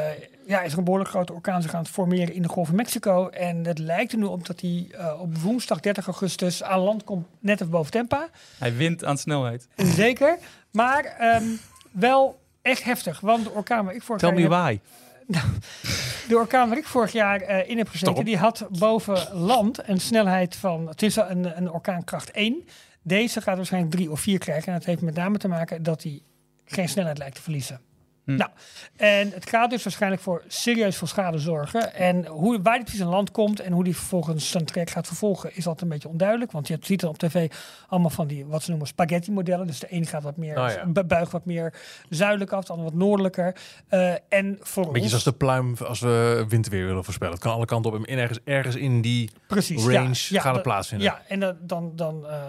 ja, is er een behoorlijk grote orkaan zich aan het formeren in de Golf van Mexico. En het lijkt er nu op dat hij op woensdag 30 augustus aan land komt, net even boven Tampa. Hij wint aan snelheid. Zeker. Maar ehm, wel echt heftig. Want de orkaan waar ik vorig Tell jaar me heb- why. de orkaan waar ik vorig jaar in heb gezeten, Stop. die had boven land een snelheid van, het is een, een orkaankracht 1. Deze gaat waarschijnlijk 3 of 4 krijgen. En dat heeft met name te maken dat hij geen snelheid lijkt te verliezen. Hm. Nou, en het gaat dus waarschijnlijk voor serieus veel schade zorgen. En hoe, waar die precies aan land komt en hoe die vervolgens zijn traject gaat vervolgen, is altijd een beetje onduidelijk. Want je ziet dan op tv allemaal van die, wat ze noemen, spaghetti-modellen. Dus de ene gaat wat meer, Oh ja. buigt wat meer zuidelijk af, de andere wat noordelijker. Eh, en voor Beetje ons... zoals de pluim als we winterweer willen voorspellen. Het kan alle kanten op en ergens, ergens in die Precies, range ja, ja, gaan het plaatsvinden. Ja, en dan, dan, dan eh,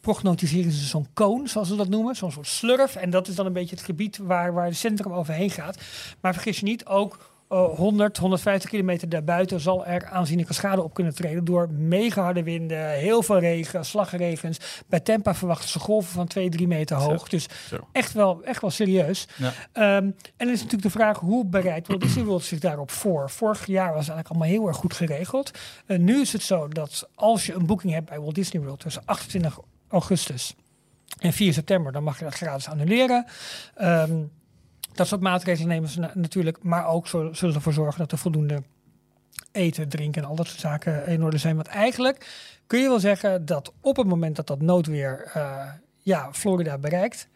prognosticeren ze zo'n koon, zoals ze dat noemen. Zo'n soort slurf. En dat is dan een beetje het gebied waar, waar het centrum overheen gaat. Maar vergis je niet, ook eh, 100, 150 kilometer daarbuiten zal er aanzienlijke schade op kunnen treden. Door mega harde winden, heel veel regen, slagregens. Bij Tampa verwachten ze golven van 2, 3 meter hoog. Dus Zo. echt wel, echt wel serieus. Ja. Ehm, en dan is natuurlijk de vraag, hoe bereidt Walt Disney World zich daarop voor? Vorig jaar was het eigenlijk allemaal heel erg goed geregeld. Eh, nu is het zo dat als je een boeking hebt bij Walt Disney World tussen 28 augustus en 4 september, dan mag je dat gratis annuleren. Ehm, dat soort maatregelen nemen ze na- natuurlijk, maar ook zullen ze ervoor zorgen dat er voldoende eten, drinken en al dat soort zaken in orde zijn. Want eigenlijk kun je wel zeggen dat op het moment dat dat noodweer eh, ja, Florida bereikt,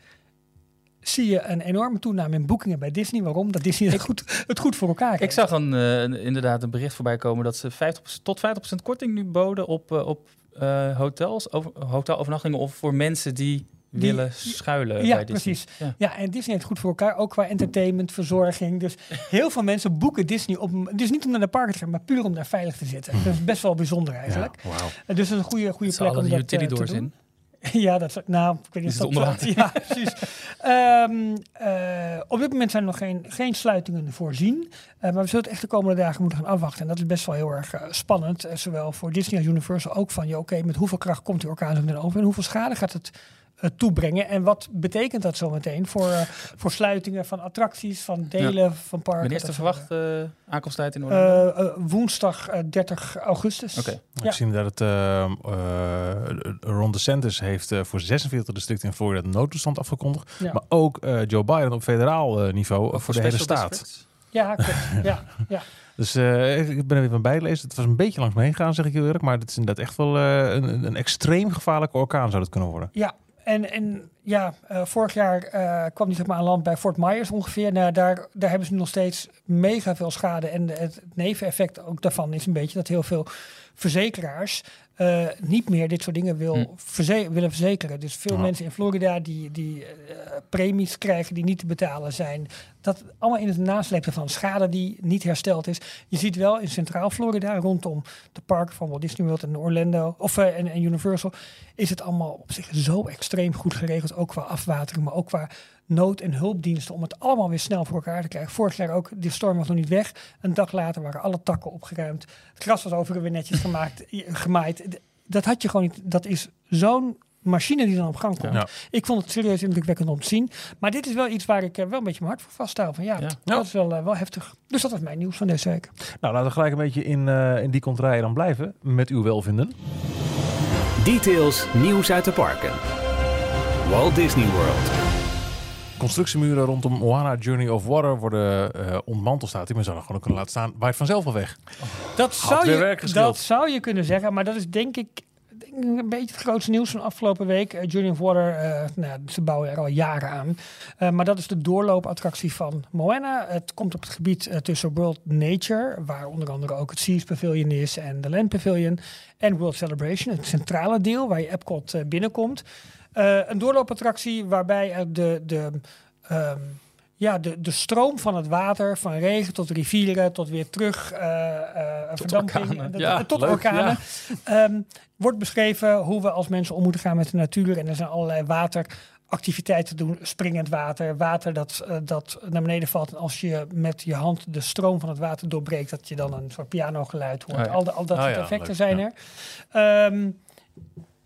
zie je een enorme toename in boekingen bij Disney. Waarom? Dat Disney het, goed, het goed voor elkaar heeft. Ik zag een, eh, een- inderdaad een bericht voorbij komen dat ze 50, tot 50% korting nu boden op, eh, op eh, hotels, over, hotelovernachtingen of voor mensen die, Die- willen schuilen Ja, bij Disney. precies. Ja. Ja, en Disney heeft goed voor elkaar, ook qua entertainment, verzorging. Dus heel veel mensen boeken Disney op, dus niet om naar de parken te gaan, maar puur om daar veilig te zitten. Dat is best wel bijzonder eigenlijk. Ja. Eh, Dus dat is een goede, goede plek om dat eh, te utility doors doen. in. Ja, dat is, nou, ik weet niet of dat... Ja, precies. Ehm, eh, op dit moment zijn er nog geen, geen sluitingen voorzien. Eh, maar we zullen het echt de komende dagen moeten gaan afwachten. En dat is best wel heel erg eh, spannend. zowel voor Disney als Universal ook van... Ja, oké, met hoeveel kracht komt die orkaan zo meteen over? En hoeveel schade gaat het toebrengen? En wat betekent dat zometeen voor, eh, voor sluitingen van attracties, van delen van parken? Wanneer is de dat verwachte eh, aankomsttijd in Orlando? Eh, eh, woensdag eh, 30 augustus. Oké. Ja. Ik zie dat uh, Ron DeSantis heeft eh, voor 46 districten in Florida de noodtoestand afgekondigd. Ja. Maar ook eh, Joe Biden op federaal eh, niveau voor de hele staat. districts? Ja, klopt. ja, ja. Dus eh, ik ben er weer van bijgelezen. Het was een beetje langs me heen gegaan, zeg ik heel eerlijk. Maar het is inderdaad echt wel eh, een, een extreem gevaarlijke orkaan zou het kunnen worden. Ja, en, en ja, eh, vorig jaar eh, kwam die zeg maar aan land bij Fort Myers ongeveer. Nou, daar, daar hebben ze nu nog steeds mega veel schade. En het, het neveneffect ook daarvan is een beetje dat heel veel verzekeraars eh, niet meer dit soort dingen wil Hm. verze- willen verzekeren. Dus veel mensen in Florida die, die eh, premies krijgen die niet te betalen zijn. Dat allemaal in het naslepen van schade die niet hersteld is. Je ziet wel in Centraal Florida, rondom de parken van Walt Disney World en Orlando of eh, en, en Universal, is het allemaal op zich zo extreem goed geregeld. Ook qua afwatering, maar ook qua nood- en hulpdiensten om het allemaal weer snel voor elkaar te krijgen. Vorig jaar ook, de storm was nog niet weg. Een dag later waren alle takken opgeruimd. Het gras was overigens weer netjes gemaakt, gemaaid. Dat had je gewoon niet. Dat is zo'n machine die dan op gang komt. Ja. Ik vond het serieus indrukwekkend om te zien. Maar dit is wel iets waar ik eh, wel een beetje mijn hart voor vasthoud. Van ja, Ja. dat is wel, eh, wel heftig. Dus dat was mijn nieuws van deze week. Nou, laten we gelijk een beetje in, eh, in die contraille dan blijven. Met uw welvinden. Details, nieuws uit de parken. Walt Disney World. Constructiemuren rondom Moana Journey of Water worden eh ontmanteld. Staat die, maar zou nog gewoon kunnen laten staan. Waait vanzelf al weg. Dat zou, je, dat zou je kunnen zeggen, maar dat is denk ik denk ik een beetje het grootste nieuws van afgelopen week. Eh, Journey of Water, eh, nou, ze bouwen er al jaren aan. Eh, maar dat is de doorloopattractie van Moana. Het komt op het gebied tussen World Nature, waar onder andere ook het Seas Pavilion is en de Land Pavilion. En World Celebration, het centrale deel waar je Epcot binnenkomt. Eh, een doorloopattractie waarbij eh, de... de ehm, ja, de, de stroom van het water, van regen tot rivieren, tot weer terug, eh eh, verdamping, orkanen. Ja, tot leuk, orkanen. Ehm, wordt beschreven hoe we als mensen om moeten gaan met de natuur. En er zijn allerlei wateractiviteiten te doen. Springend water, water dat, dat naar beneden valt. En als je met je hand de stroom van het water doorbreekt, dat je dan een soort pianogeluid hoort. Oh ja. al, de- al dat Oh soort effecten leuk, zijn er. Ehm,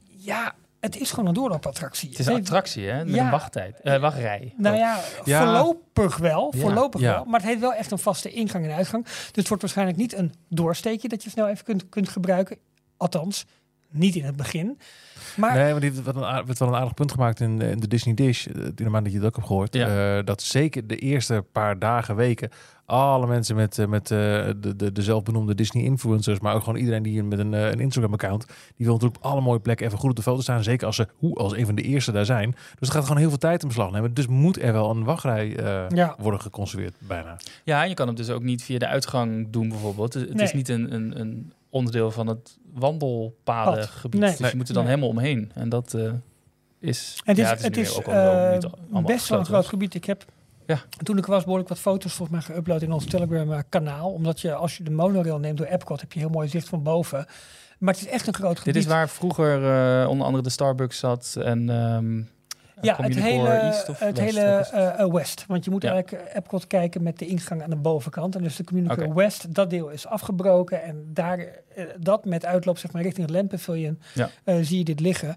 ja, het is gewoon een doorloopattractie. Het is een attractie, hè? Met Ja. een wachttijd. eh, wachtrij. Nou ja, Ja. voorlopig wel. Voorlopig Ja. wel. Maar het heeft wel echt een vaste ingang en uitgang. Dus het wordt waarschijnlijk niet een doorsteekje dat je snel even kunt, kunt gebruiken. Althans, niet in het begin. Maar Nee, maar die werd wel een, aard- werd wel een aardig punt gemaakt in, eh, in de Disney Dish. eh, Die normaal dat je het ook hebt gehoord. Ja. eh, dat zeker de eerste paar dagen, weken... alle mensen met, met eh, de, de, de zelfbenoemde Disney-influencers... maar ook gewoon iedereen die met een, een Instagram-account... die wil natuurlijk op alle mooie plekken even goed op de foto staan. Zeker als ze hoe, als een van de eerste daar zijn. Dus het gaat gewoon heel veel tijd in beslag nemen. Dus moet er wel een wachtrij eh, Ja. worden geconserveerd, bijna. Ja, en je kan het dus ook niet via de uitgang doen bijvoorbeeld. Het, het Nee. is niet een, een, een onderdeel van het wandelpadengebied. Nee. Dus Nee. je moet er dan Nee. helemaal omheen. En dat eh, is... het is, ja, het is, ook al wel eh, niet best wel een groot gebied. Ik heb Ja. toen ik was behoorlijk wat foto's volgens mij geüpload in ons Telegram eh, kanaal. Omdat je als je de monorail neemt door Epcot heb je heel mooi zicht van boven. Maar het is echt een groot gebied. Dit is waar vroeger eh, onder andere de Starbucks zat en... ehm Ja, het hele, East of het West, hele eh, eh, West. Want je moet Ja. eigenlijk eh, Epcot kijken met de ingang aan de bovenkant. En dus de Communicore. West, dat deel is afgebroken. En daar, eh, dat met uitloop zeg maar, richting het Land Pavilion Ja. eh, zie je dit liggen.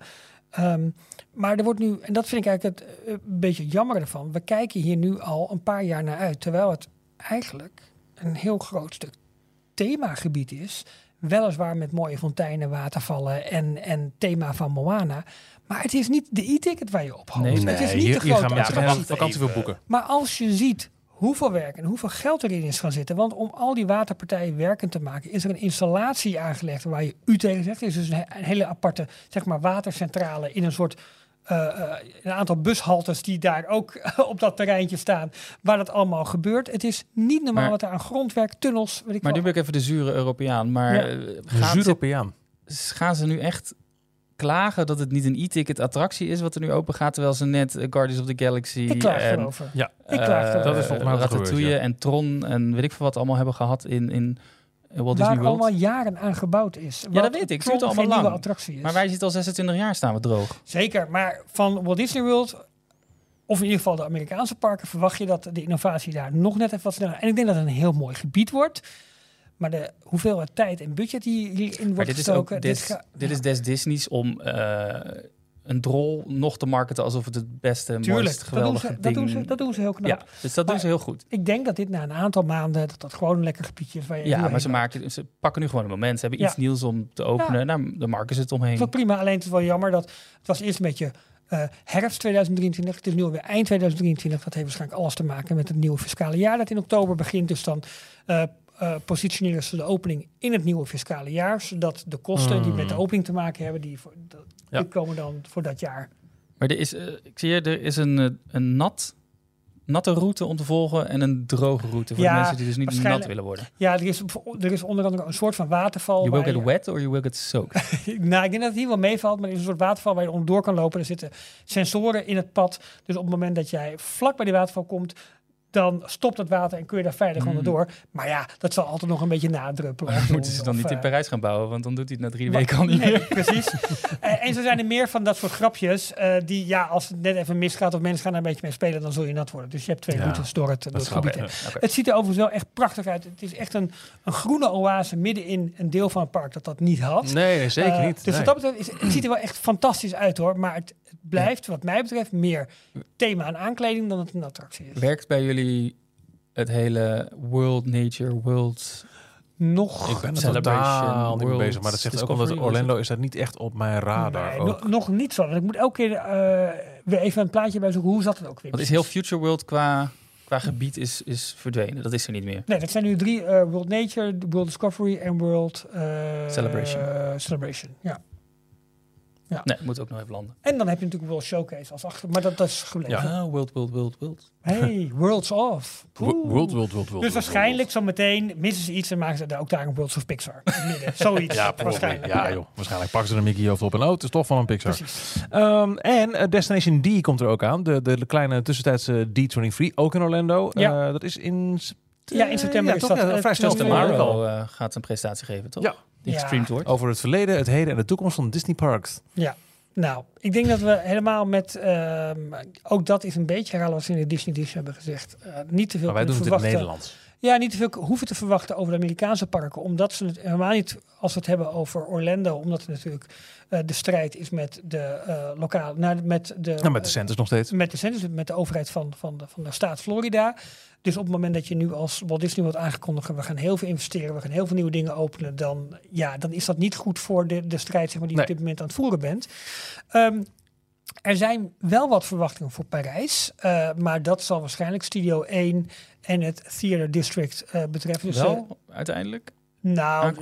Ehm, maar er wordt nu, en dat vind ik eigenlijk het eh, een beetje jammer ervan. We kijken hier nu al een paar jaar naar uit. Terwijl het eigenlijk een heel groot stuk themagebied is. Weliswaar met mooie fonteinen, watervallen en, en thema van Moana. Maar het is niet de e-ticket waar je op hoopt. Nee. het is niet hier, de grote gaan mensen geen vakantie voor boeken. Maar als je ziet hoeveel werk en hoeveel geld erin is gaan zitten. Want om al die waterpartijen werkend te maken, is er een installatie aangelegd waar je u tegen zegt. Het is dus een, he- een hele aparte zeg maar, watercentrale in een soort eh, eh, een aantal bushaltes die daar ook op dat terreintje staan, waar dat allemaal gebeurt. Het is niet normaal Maar- wat er aan grondwerk, tunnels, weet ik Maar nu ben ik even de zure Europeaan. Maar Ja. eh, gaan, ze, gaan ze nu echt klagen dat het niet een e-ticket attractie is wat er nu open gaat, terwijl ze net eh, Guardians of the Galaxy Ik klaag en erover. Ja, Ik klaag eh, erover. Dat is volgens mij wat er gebeurt, Ratatouille ja. en Tron en weet ik veel wat allemaal hebben gehad in, in eh, Walt waar Disney World. allemaal jaren aan gebouwd is. dat Wat weet ik. Het allemaal lang. attractie is. Maar wij zitten al 26 jaar staan we droog. Zeker, maar van Walt Disney World, of in ieder geval de Amerikaanse parken, verwacht je dat de innovatie daar nog net even wat sneller. En ik denk dat het een heel mooi gebied wordt. Maar de hoeveelheid tijd en budget die hierin wordt dit is gestoken. ook des, ga- dit ja, is des Disney's om eh, een drol nog te marketen alsof het het beste, tuurlijk, mooist, dat doen, geweldige ze, dat, doen ze, dat doen ze heel knap. ja, dus dat doen Maar- ze heel goed. Ik denk dat dit na een aantal maanden, dat dat gewoon een lekker gebiedje is waar je Ja, maar ze, maken, ze pakken nu gewoon een moment. Ze hebben Ja. iets nieuws om te openen. Nou, dan marken ze het omheen. Dat is prima, alleen het is wel jammer dat het was eerst een beetje eh, herfst 2023. Het is nu alweer eind 2023. Dat heeft waarschijnlijk alles te maken met het nieuwe fiscale jaar dat in oktober begint. Dus dan eh, eh, positioneren ze de opening in het nieuwe fiscale jaar. Zodat de kosten die met de Mm. opening te maken hebben, die, voor, Ja. die komen dan voor dat jaar. Maar er is, eh, ik zie hier, er is een, eh, een nat, natte route om te volgen en een droge route voor Ja, de mensen die dus niet nat willen worden. Ja, er is, er is onder andere een soort van waterval. You will get je- wet or you will get soaked. nou, ik denk dat het hier wel meevalt, maar er is een soort waterval waar je onderdoor kan lopen. Er zitten sensoren in het pad. Dus op het moment dat jij vlak bij die waterval komt, dan stopt het water en kun je daar veilig Mm. onderdoor. Maar ja, dat zal altijd nog een beetje nadruppelen. Moeten ze dan of, niet in Parijs gaan bouwen, want dan doet hij het na drie weken al niet nee, meer. precies. Eh, en zo zijn er meer van dat soort grapjes. eh, die, ja, als het net even misgaat of mensen gaan er een beetje mee spelen, dan zul je nat worden. Dus je hebt twee Ja, routes door het, door het snap gebied. Het ziet er overigens wel echt prachtig uit. Het is echt een, een groene oase midden in een deel van het park dat dat niet had. Nee, zeker Eh, niet. Dus Nee. wat dat betreft, is, het ziet er wel echt fantastisch uit hoor. Maar het, het blijft, wat mij betreft, meer thema aan aankleding dan het een attractie is. Werkt bij jullie het hele World Nature, World... Nog, Ik ben er Celebration, totaal niet bezig. Maar dat zegt ook omdat Orlando is dat niet echt op mijn radar. nee, ook. nog, nog niet zo. Want ik moet elke keer eh, weer even een plaatje bij zoeken. Hoe zat het ook weer? Want is heel Future World qua, qua gebied is, is verdwenen. Dat is er niet meer. Nee, dat zijn nu drie. eh, World Nature, World Discovery en World eh, Celebration. Celebration, ja. Nee, moet ook nog even landen. En dan heb je natuurlijk World Showcase als achter. Maar dat, dat is gebleven. Ah, World, World, World, World. Hey, Worlds Off. World, World, World, World. Dus waarschijnlijk zo meteen missen ze iets en maken ze daar ook daar een Worlds of Pixar. midden. Zoiets. Ja, waarschijnlijk. Ja, joh. Waarschijnlijk pakken ze er een Mickey hoofd op. En oh, het is toch van een Pixar. Precies. Ehm, en eh, Destination D komt er ook aan. De, de, de kleine tussentijdse D23, ook in Orlando. Ja. Eh, dat is in... Ja, in september ja, is toch? dat, eh, vrij snel. Tomorrow. Tomorrow eh, gaat een presentatie geven, toch? Ja. Die Ja. gestreamd wordt. Over het verleden, het heden en de toekomst van Disney Parks. Ja. Nou, ik denk dat we helemaal met, ehm, ook dat is een beetje herhalen wat ze in de Disney Dish hebben gezegd. Eh, niet te veel Maar wij doen het in het. Nederlands. Ja, niet te veel hoeven te verwachten over de Amerikaanse parken. Omdat ze het helemaal niet, als we het hebben over Orlando, omdat het natuurlijk eh, de strijd is met de eh lokale, nou, met de, Nou, met de centers nog steeds. met de centers, met de overheid van, van, de, van de staat Florida. Dus op het moment dat je nu als Walt Disney wordt aangekondigd, we gaan heel veel investeren, we gaan heel veel nieuwe dingen openen, dan, ja, dan is dat niet goed voor de, de strijd zeg maar, die je Nee. op dit moment aan het voeren bent. Ehm, er zijn wel wat verwachtingen voor Parijs, eh, maar dat zal waarschijnlijk Studio 1 en het Theater District eh, betreffen. Dus, Wel, uiteindelijk. Eh, nou,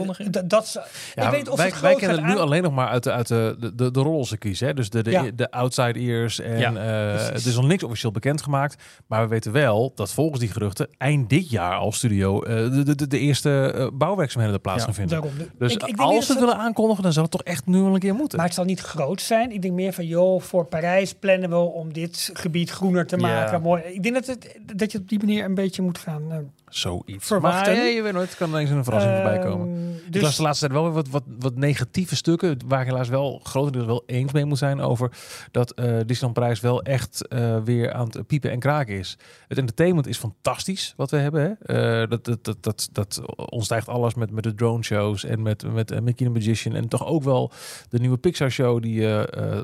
dat Ja, ik weet of wij, het wij kennen gaat het nu aan- alleen nog maar uit de, uit de, de, de, de rollen ze kiezen. Hè? Dus de, de, Ja. de outside ears. En Ja, eh, precies. het is nog niks officieel bekendgemaakt. Maar we weten wel dat volgens die geruchten eind dit jaar al studio eh, de, de, de, de eerste eh, bouwwerkzaamheden er plaats Ja, gaan vinden. Daarom. Dus Ik- ik denk als ze het willen aankondigen, dan zou het toch echt nu wel een keer moeten. Maar het zal niet groot zijn. Ik denk meer van, joh, voor Parijs plannen we om dit gebied groener te Ja. maken. Mooi. Ik denk dat, het, dat je op die manier een beetje moet gaan eh, Zoiets. Verwachten. Maar ja, je weet nooit, kan ineens een verrassing voorbij komen. ehm, Ik Dus las de laatste tijd wel weer wat, wat, wat negatieve stukken. Waar ik helaas wel grotendeels wel eens mee moet zijn over dat eh Disneyland Parijs wel echt eh, weer aan het piepen en kraken is. Het entertainment is fantastisch wat we hebben. Hè? Eh, dat, dat, dat, dat, dat ontstijgt alles met, met de drone shows en met, met Mickey the Magician. En toch ook wel de nieuwe Pixar show die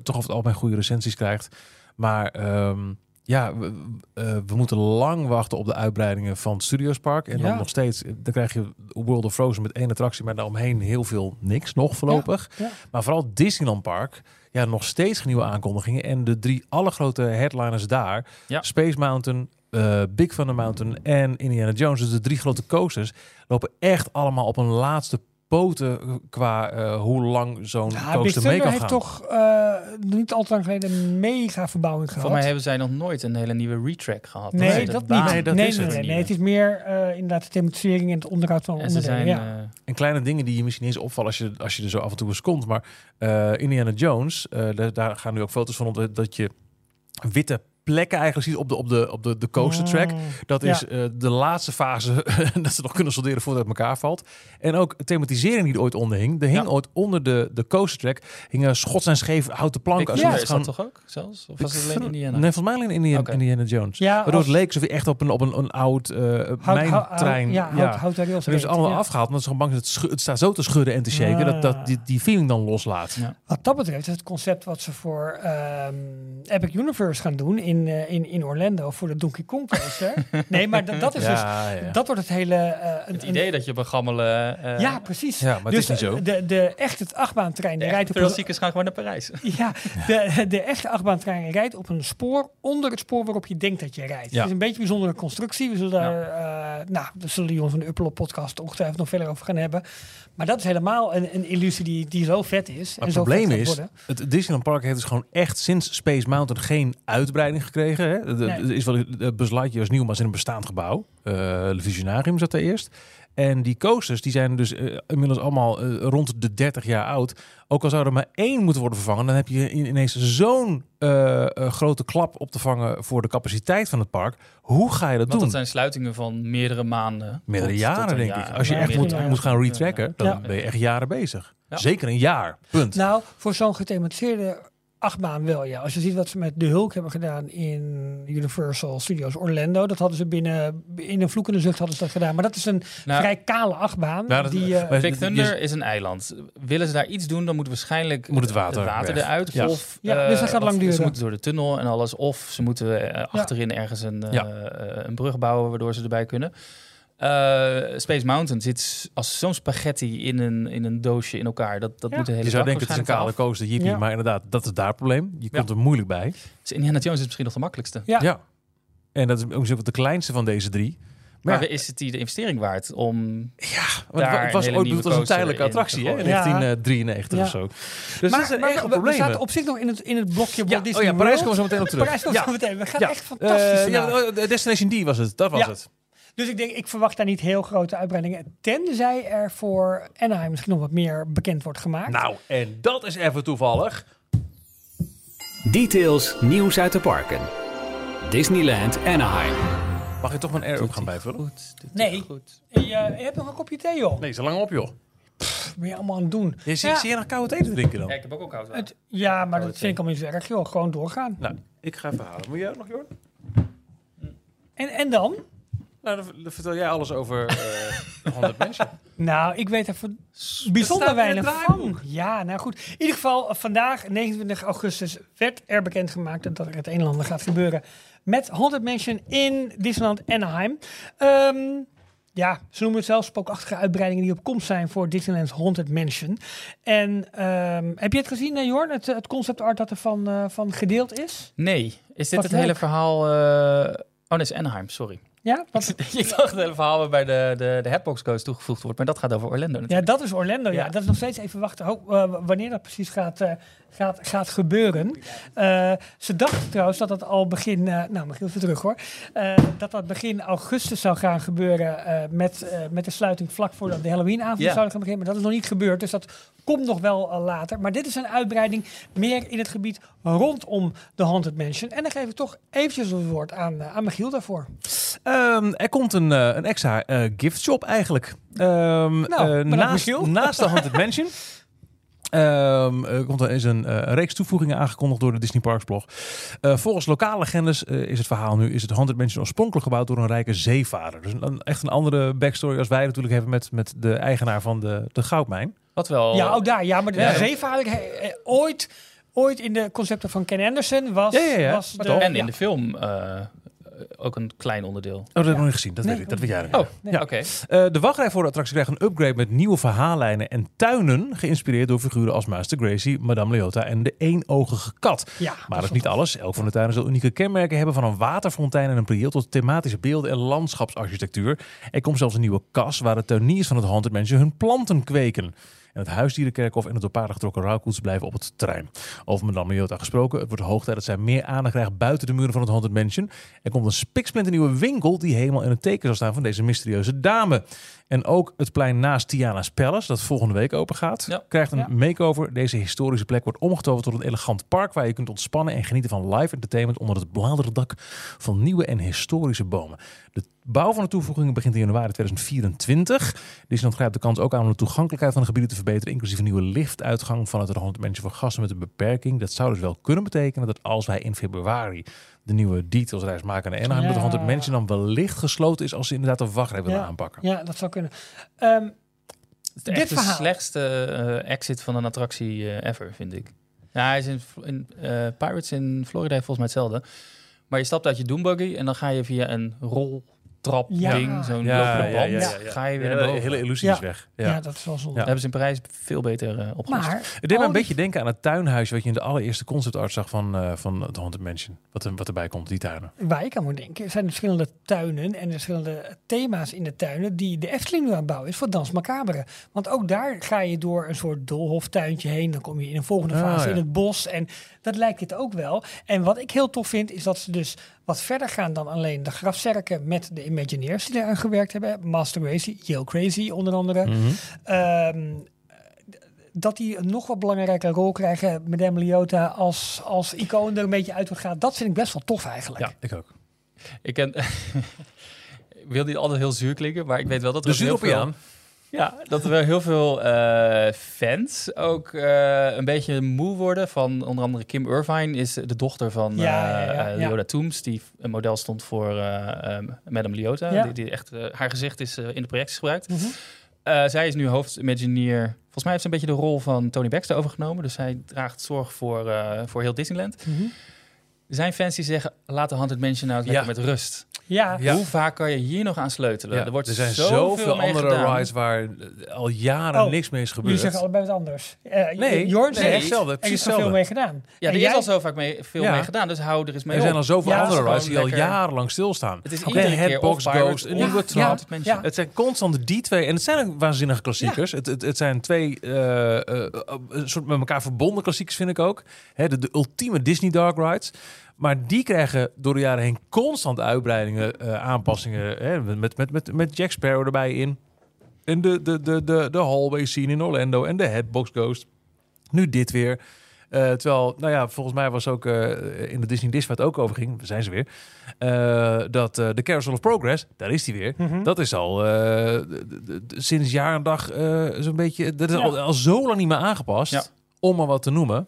toch over het algemeen goede recensies krijgt. Maar ehm, ja, we, eh, we moeten lang wachten op de uitbreidingen van Studios Park. En Ja. dan nog steeds, dan krijg je World of Frozen met één attractie, maar daaromheen heel veel niks nog voorlopig. ja. Maar vooral Disneyland Park, ja, nog steeds nieuwe aankondigingen. En de drie allergrote headliners daar. Space Mountain, eh, Big Thunder Mountain en Indiana Jones, dus de drie grote coasters, lopen echt allemaal op een laatste poten qua eh, hoe lang zo'n Ja, coaster mee kan heeft gaan. toch eh, niet al te lang geleden een mega verbouwing gehad. Voor mij hebben zij nog nooit een hele nieuwe retrack gehad. nee, dat niet. Nee, dat nee, is nee, het nee, het is meer eh, inderdaad de thematisering en het onderhoud van En ze onderdelen. zijn... ja. eh, En kleine dingen die je misschien eens opvallen als je, als je er zo af en toe eens komt. Maar eh, Indiana Jones, eh, daar, daar gaan nu ook foto's van op dat je witte plekken eigenlijk ziet op de, op de, op de, de coaster track. Mm. Dat Ja. is eh, de laatste fase dat ze nog kunnen solderen voordat het elkaar valt. En ook thematisering die er ooit onder hing. Er hing Ja. ooit onder de, de coaster track hingen schots en scheef houten planken. Thunder je is dat toch ook zelfs? Of Ik was het alleen Indiana? Nee, volgens mij alleen Indiana. Indiana Jones. Ja, Waardoor als- het leek alsof je echt op een, op een, een oud eh Hout- hout- mijntrein... Ja, hout, Ze hebben ze reed, allemaal ja. afgehaald, omdat ze gewoon bang zijn dat het, het staat zo te schudden en te shaken, dat, dat die, die feeling dan loslaat. Ja. Wat dat betreft is het concept wat ze voor ehm, Epic Universe gaan doen in, eh, in, in Orlando voor de Donkey Kong coaster. nee, maar dat, dat is Ja, dus, ja. dat wordt het hele... eh, Het een- idee dat je op een gammele... eh, ja, precies. Ja, maar het dus is niet zo. De, de, echt het achtbaantrein die rijdt op ziekers gaan gewoon naar Parijs. ja, de, de echte achtbaantrein rijdt op een spoor onder het spoor waarop je denkt dat je rijdt. Ja. Het is een beetje een bijzondere constructie. We zullen daar, eh, nou, daar zullen de jongens van de Uppelo podcast ongetwijfeld nog verder over gaan hebben. Maar dat is helemaal een, een illusie die, die zo vet is. Maar en het probleem is, het Disneyland Park heeft dus gewoon echt sinds Space Mountain geen uitbreiding gekregen. Hè? De, Nee. Er is wel Buzz Lightyear was nieuw, maar is in een bestaand gebouw. De Visionarium zat daar eerst. En die coasters die zijn dus eh, inmiddels allemaal eh, rond de 30 jaar oud. Ook al zou er maar één moeten worden vervangen, dan heb je in- ineens zo'n eh, grote klap op te vangen voor de capaciteit van het park. Hoe ga je dat Want doen? dat zijn sluitingen van meerdere maanden. Meerdere tot- jaren, tot denk jaar. ik. Als je Ja, echt moet, jaren. moet gaan retracken, dan Ja. ben je echt jaren bezig. Ja. Zeker een jaar. Punt. Nou, voor zo'n gethematiseerde achtbaan wel, ja. Als je ziet wat ze met De Hulk hebben gedaan in Universal Studios Orlando. Dat hadden ze binnen, in een vloekende zucht hadden ze dat gedaan. Maar dat is een Nou, vrij kale achtbaan. Nou, dat- die, eh, maar- Big Thunder is een eiland. Willen ze daar iets doen, dan moet waarschijnlijk Moet het water eruit. Ja. Of, Ja, eh, dus dat gaat of lang duren. Ze moeten door de tunnel en alles. Of ze moeten eh, achterin ergens een, eh, Ja. eh, een brug bouwen waardoor ze erbij kunnen. Eh, Space Mountain zit als zo'n spaghetti in een, in een doosje in elkaar. Dat, dat Ja. moet de hele Je zou denken het is een kale jippie, Ja. maar inderdaad, dat is daar het probleem. Je komt er moeilijk bij. Dus Indiana Jones is misschien nog de makkelijkste. Ja. Ja. En dat is ook zo de kleinste van deze drie. Maar ja, is het die de investering waard om... ja, want daar het was een ooit bedoeld als een tijdelijke in attractie hè, in? Ja. 1993 of Ja. zo. Dus maar dat zijn maar echt we- zaten op zich nog in het, in het blokje ja, Walt oh Disney ja, Parijs we zo meteen op terug. Parijs komt ja. zo meteen. We gaan Ja. echt fantastisch Eh, ja, oh, Destination D was het, dat was Ja. het. Dus ik denk, ik verwacht daar niet heel grote uitbreidingen. Tenzij er voor Anaheim misschien nog wat meer bekend wordt gemaakt. Nou, en dat is even toevallig. Details, nieuws uit de parken. Disneyland Anaheim. Mag je toch mijn air ook gaan bijvullen? Goed, Nee. goed. Je, je hebt nog een kopje thee, joh. Nee, zo lang op joh. Wat ben je allemaal aan het doen? Je zie, Ja. zie je nog koude thee te drinken dan? Ja, ik heb ook al koud. Het, ja, maar dat vind ik allemaal niet zo erg, joh. Gewoon doorgaan. Nou, ik ga even halen. Moet jij ook nog, Jorn? En, en dan? Nou, dan, dan vertel jij alles over eh 100 mensen. Nou, ik weet er bijzonder weinig van. Ja, nou goed. In ieder geval, eh, vandaag, 29 augustus, werd er bekendgemaakt dat er het een en ander gaat gebeuren met Haunted Mansion in Disneyland Anaheim. Ehm, ja, ze noemen het zelfs spookachtige uitbreidingen die op komst zijn voor Disneyland's Haunted Mansion. En ehm, heb je het gezien, eh, Jorn? Het, het concept art dat er van, eh, van gedeeld is? Nee, is dit Wat het leuk. hele verhaal... eh, Oh, nee, is Anaheim, sorry. Ja, wat, ik dacht het hele verhaal waarbij de, de, de toegevoegd wordt, maar dat gaat over Orlando Ja, natuurlijk. dat is Orlando. Ja. Ja. dat is nog steeds even wachten ho- eh, wanneer dat precies gaat, eh, gaat, gaat gebeuren. Eh, ze dachten trouwens dat dat al begin, eh, nou, Michiel even terug hoor, Eh, dat dat begin augustus zou gaan gebeuren met, met de sluiting vlak voordat de Halloweenavond zou gaan beginnen. Maar dat is nog niet gebeurd, dus dat komt nog wel later. Maar dit is een uitbreiding meer in het gebied rondom de Haunted Mansion. En dan geef ik toch eventjes het woord aan, aan Michiel daarvoor. Ehm, er komt een, een extra gift shop eigenlijk. Ehm, Nou, naast, Michiel. naast de Haunted Mansion. Ehm, er komt er is een, eh, een reeks toevoegingen aangekondigd door de Disney Parks blog. Eh, volgens lokale legendes eh, is het verhaal nu is het Haunted Mansion oorspronkelijk gebouwd door een rijke zeevader. Dus een, echt een andere backstory als wij natuurlijk hebben met, met de eigenaar van de, de goudmijn. Wat wel... Ja, ook daar. Ja, maar de Ja. zeevader ooit, ooit in de concepten van Ken Anderson was, Ja, ja, ja. was de? En ja. in de film eh, ook een klein onderdeel. Oh, dat heb ik nog niet gezien. Dat Nee, weet ik. Dat weet jij Oh. Nee. Ja. Oké. Eh, de wachtrij voor de attractie krijgt een upgrade met nieuwe verhaallijnen en tuinen, geïnspireerd door figuren als Master Gracie, Madame Leota en de eenogige kat. Ja, Maar dat is niet alles. Elk van de tuinen zal unieke kenmerken hebben van een waterfontein en een prieel tot thematische beelden en landschapsarchitectuur. Er komt zelfs een nieuwe kas waar de tuiniers van het Haunted Mansion hun planten kweken. En het huisdierenkerkhof en het door paarden getrokken rouwkoets blijven op het terrein. Over Madame Leota gesproken, het wordt hoog tijd dat zij meer aandacht krijgt buiten de muren van het Haunted Mansion. Er komt een spiksplinternieuwe winkel die helemaal in het teken zal staan van deze mysterieuze dame. En ook het plein naast Tiana's Palace, dat volgende week open gaat, Ja. krijgt een Ja. makeover. Deze historische plek wordt omgetoverd tot een elegant park waar je kunt ontspannen en genieten van live entertainment onder het bladerdak van nieuwe en historische bomen. De bouw van de toevoegingen begint in januari 2024. Disneyland grijpt de kans ook aan om de toegankelijkheid van de gebieden te verbeteren, inclusief een nieuwe liftuitgang van het Mansion voor gasten met een beperking. Dat zou dus wel kunnen betekenen dat als wij in februari de nieuwe detailsreis maken naar Anaheim, Ja. dat de Mansion dan wellicht gesloten is als ze inderdaad de wachtrij willen Ja. aanpakken. Ja, dat zou kunnen. Ehm, Het is Dit echt de slechtste eh, exit van een attractie eh, ever, vind ik. Ja, hij is in, in eh, Pirates in Florida heeft volgens mij hetzelfde. Maar je stapt uit je Doombuggy en dan ga je via een roltrap Ja. ding, zo'n Ja, lopende ja, band, ja, ja, ja. ga je weer Ja, naar boven. hele illusie Ja. is weg. ja. Ja. dat is wel zonde. Ja. Dat hebben ze in Parijs veel beter opgelost. Maar Het deed me een beetje denken aan het tuinhuisje wat je in de allereerste concept art zag van, eh, van het Haunted Mansion. Wat, er, wat erbij komt, die tuinen. waar ik aan moet denken, zijn de verschillende tuinen en de verschillende thema's in de tuinen die de Efteling nu aan het bouwen is voor Dans Macabre. Want ook daar ga je door een soort doolhoftuintje heen, dan kom je in een volgende Ah, fase ja. in het bos en dat lijkt dit ook wel. En wat ik heel tof vind, is dat ze dus wat verder gaan dan alleen de grafzerken met de Imagineers die eraan gewerkt hebben. Master Crazy, Yo Crazy onder andere. Mhm. Ehm, dat die een nog wat belangrijke rol krijgen. Madame Leota als, als icoon er een beetje uit wil gaan. Dat vind ik best wel tof eigenlijk. Ja, ik ook. Ik ken... ik wil niet altijd heel zuur klinken, maar ik weet wel dat De er heel veel... Ja, dat er wel heel veel eh, fans ook eh, een beetje moe worden van onder andere Kim Irvine is de dochter van Ja, ja, eh, ja, ja. Leota Toombs, die een model stond voor ehm, Madame Leota. Die, die echt, haar gezicht is in de projecties gebruikt. Mhm. Zij is nu hoofdimagineer. Volgens mij heeft ze een beetje de rol van Tony Baxter overgenomen. Dus zij draagt zorg voor, voor heel Disneyland. Mhm. Er zijn fans die zeggen, laat de Haunted Mansion nou Ja. lekker met rust. Ja, Ja. Hoe vaak kan je hier nog aan sleutelen? Ja, er, wordt er zijn zoveel, andere gedaan. rides waar eh, al jaren Oh, niks mee is jullie gebeurd. zeggen allebei wat anders. Eh, Nee, Jorn nee, zegt, hetzelfde, er is er veel mee gedaan. Ja, En er jij- is al zo vaak mee, veel Ja. mee gedaan, dus hou er eens mee er zijn al zoveel Ja, andere rides die al jarenlang stilstaan. Het is Oké, iedere keer Headbox Ghost, een nieuwe trap. Het zijn constante die twee. En het zijn ook waanzinnige klassiekers. Het, het, het zijn twee eh, een soort met elkaar verbonden klassiekers, vind ik ook. Hè, de, de ultieme Disney Dark Rides. Maar die krijgen door de jaren heen constant uitbreidingen, eh, aanpassingen. Hè, met, met, met, met Jack Sparrow erbij in. En de, de, de, de, de hallway scene in Orlando. En de Headbox Ghost. Nu dit weer. Eh, terwijl, nou ja, volgens mij was ook eh, in de Disney Dish waar het ook over ging, zijn ze weer, dat de Carousel of Progress, daar is die weer, Mhm. dat is al sinds jaar en dag zo'n beetje, dat is Ja. al, al zo lang niet meer aangepast, Ja. om maar wat te noemen.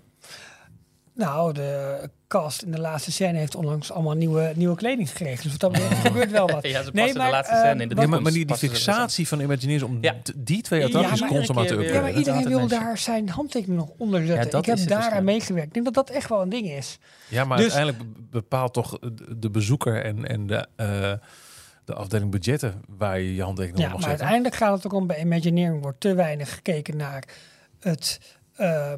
Nou, de cast in de laatste scène heeft onlangs allemaal nieuwe, nieuwe kleding gekregen. Dus wat dat betreft gebeurt wel wat. Ja, ze Nee, maar, de laatste eh, scène in de Ja, maar, maar die, fixatie van Imagineers om Ja. die twee Ja, attracties maar constant maar te iedere Ja, maar iedereen wil daar zijn handtekening nog onder zetten. Ja, ik heb daaraan meegewerkt. Ik denk dat dat echt wel een ding is. Ja, maar Dus- uiteindelijk be- bepaalt toch de- bezoeker en, en de, eh, de afdeling budgetten waar je je handtekening Ja, op mag maar zetten. uiteindelijk gaat het ook om bij Imagineering wordt te weinig gekeken naar het, ehm, eh,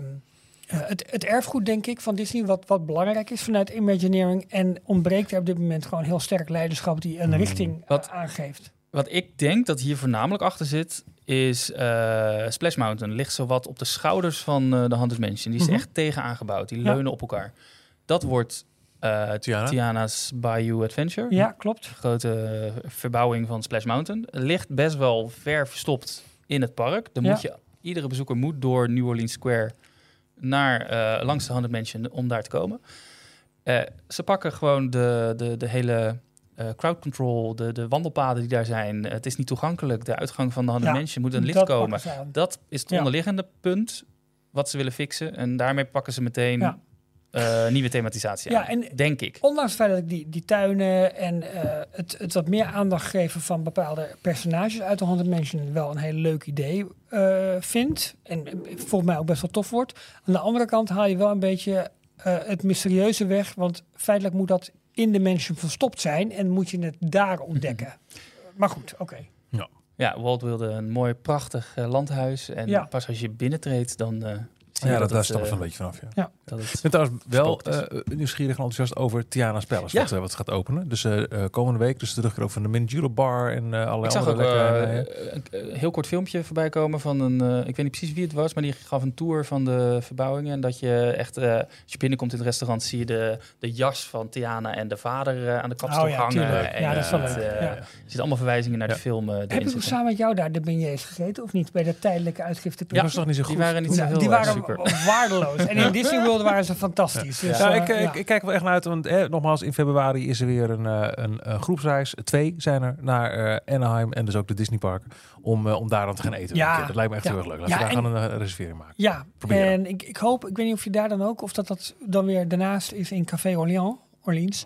het, het erfgoed, denk ik, van Disney, wat, wat belangrijk is vanuit Imagineering. En ontbreekt er op dit moment gewoon heel sterk leiderschap die een Hmm. richting eh, Wat- aangeeft. Wat ik denk dat hier voornamelijk achter zit, is eh, Splash Mountain. Ligt zowat op de schouders van eh, de Haunted Mansion. Die is Mhm. echt tegen aangebouwd. Die Ja. leunen op elkaar. Dat wordt eh, Tiana? Tiana's Bayou Adventure. Ja, klopt. Grote verbouwing van Splash Mountain. Ligt best wel ver verstopt in het park. Dan Ja. moet je, iedere bezoeker moet door New Orleans Square naar eh, langs de Haunted Mansion om daar te komen. Eh, ze pakken gewoon de, de, de hele eh, crowd control, de, de wandelpaden die daar zijn. Het is niet toegankelijk. De uitgang van de Haunted Ja, Mansion moet een lift komen. Dat is het Ja. onderliggende punt wat ze willen fixen. En daarmee pakken ze meteen Ja. Eh, nieuwe thematisatie Ja, aan, en- denk ik. Ondanks het feit dat ik die, die tuinen en eh, het, het wat meer aandacht geven van bepaalde personages uit de Haunted Mansion wel een heel leuk idee eh, vind. En volgens mij ook best wel tof wordt. Aan de andere kant haal je wel een beetje eh, het mysterieuze weg. Want feitelijk moet dat in de mansion verstopt zijn en moet je het daar ontdekken. Maar goed, oké. Ja, Walt wilde een mooi, prachtig landhuis. En Ja. pas als je binnentreedt, dan eh Ja, dat, dat daar eh, zo'n beetje vanaf. Ja. dat het Ik ben trouwens wel eh, nieuwsgierig en enthousiast over Tiana's Palace, Ja. wat, eh, wat gaat openen. Dus eh, eh, komende week, dus de terugkeer ook van de Mint Julep Bar en eh allerlei Ik zag andere ook lekkere... een, een heel kort filmpje voorbij komen van een, eh, ik weet niet precies wie het was, maar die gaf een tour van de verbouwingen. En dat je echt, eh, als je binnenkomt in het restaurant, zie je de, de jas van Tiana en de vader aan de kapstok Oh ja, hangen. En, Ja, dat is wel het, leuk. eh, Ja. Er zitten allemaal verwijzingen naar Ja. de film erin Heb ik ook zitten. samen met jou daar de beignets gegeten of niet? Bij de tijdelijke uitgifte. dat was toch niet zo goed? Die waren niet zo Ja, heel die waren super. waardeloos. En in Disney World waren ze fantastisch. Dus, Ja, eh, ik, eh, ja. ik, ik kijk wel echt naar uit, want eh, nogmaals, in februari is er weer een, eh, een, groepsreis. Twee zijn er naar eh, Anaheim en dus ook de Disney Park, om, om daar dan te gaan eten. Ja. Dat lijkt me echt Ja. heel erg leuk. Laten Ja, we daar en- gewoon een reservering maken. Ja, Proberen. en ik, ik hoop, ik weet niet of je daar dan ook, of dat dat dan weer daarnaast is in Café Orléans, Orleans.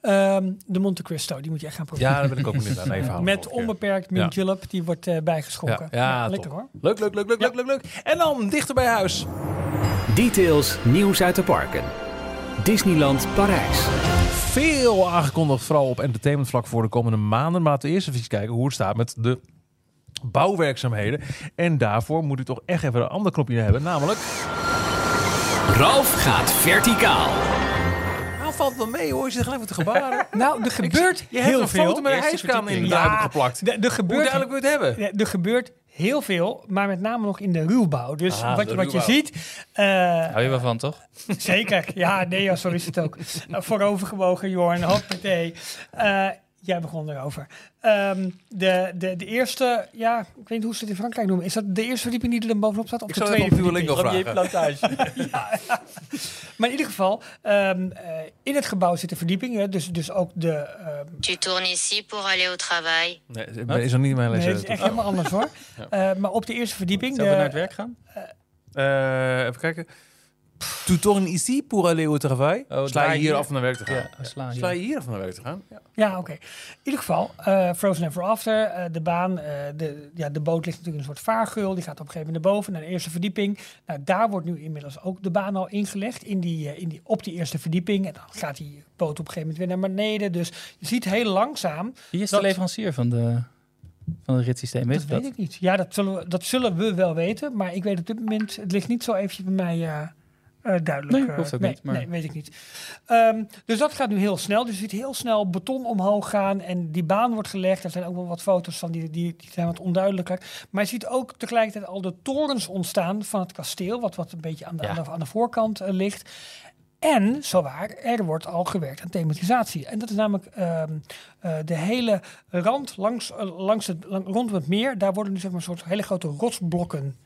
Ehm, de Monte Cristo, die moet je echt gaan proberen. Ja, daar ben ik ook benieuwd. Nee, verhaal Met onbeperkt mint Ja. julep, die wordt eh, bijgeschonken. Ja, ja, lekker hoor. Leuk, leuk, leuk, leuk, Ja. leuk, leuk, leuk. En dan dichter bij huis. Details nieuws uit de parken. Disneyland Parijs. Veel aangekondigd, vooral op entertainmentvlak voor de komende maanden. Maar laten we eerst even kijken hoe het staat met de bouwwerkzaamheden. En daarvoor moet ik toch echt even een ander knopje hebben, namelijk... Ralf gaat verticaal. Valt wel mee hoor, je zit gelijk met de gebaren. Nou, er gebeurt Je hebt heel een veel. foto met een hijskraan in de Ja, geplakt. De- Er Hoe gebeurt, duidelijk wil je het hebben? er gebeurt heel veel, maar met name nog in de ruwbouw. Dus Ah, wat, je- wat je ziet... eh, Hou je wel van, toch? Zeker. Ja, nee, ja, zo is het ook. Uh, voorovergebogen, Jorn. Hoppatee. Eh jij begon erover. Ehm, de, de, de eerste, ja, ik weet niet hoe ze het in Frankrijk noemen. Is dat de eerste verdieping die er dan bovenop staat? Of Ik de zou tweede verdieping? Duolingo vragen. Maar in ieder geval, ehm, eh, in het gebouw zit een verdieping. Hè, dus, dus ook de... ehm, Tu tournes ici pour aller au travail. Nee, is nog niet mijn nee, les. het is echt helemaal anders hoor. Eh, maar op de eerste verdieping... Zullen we de- naar het werk gaan? Eh, even kijken. Tu tournes ici pour aller au travail. Oh, Sla je hier hier. af om naar werk te gaan? Ja, sla je hier af om naar werk te gaan? Ja. Ja, oké. In ieder geval, eh, Frozen Ever After, eh, de baan, eh, de, ja, de boot ligt natuurlijk in een soort vaargeul. Die gaat op een gegeven moment naar boven, naar de eerste verdieping. Nou, daar wordt nu inmiddels ook de baan al ingelegd, in die, in die, op die eerste verdieping. En dan gaat die boot op een gegeven moment weer naar beneden. Dus je ziet heel langzaam, Wie is Dat- de leverancier van, de, van het ritssysteem? Weet dat weet ik niet. Ja, dat zullen, we, dat zullen we wel weten, maar ik weet op dit moment, het ligt niet zo eventjes bij mij... eh, eh, duidelijk. Nee, eh, hoeft ook nee, niet, maar- Nee, weet ik niet. Ehm, dus dat gaat nu heel snel. Dus je ziet heel snel beton omhoog gaan en die baan wordt gelegd. Er zijn ook wel wat foto's van, die, die, die zijn wat onduidelijker. Maar je ziet ook tegelijkertijd al de torens ontstaan van het kasteel, wat, wat een beetje aan de, Ja. aan de, aan de voorkant eh, ligt. En, zowaar, er wordt al gewerkt aan thematisatie. En dat is namelijk ehm, eh, de hele rand langs, langs het, lang- rondom het meer. Daar worden nu zeg maar een soort hele grote rotsblokken,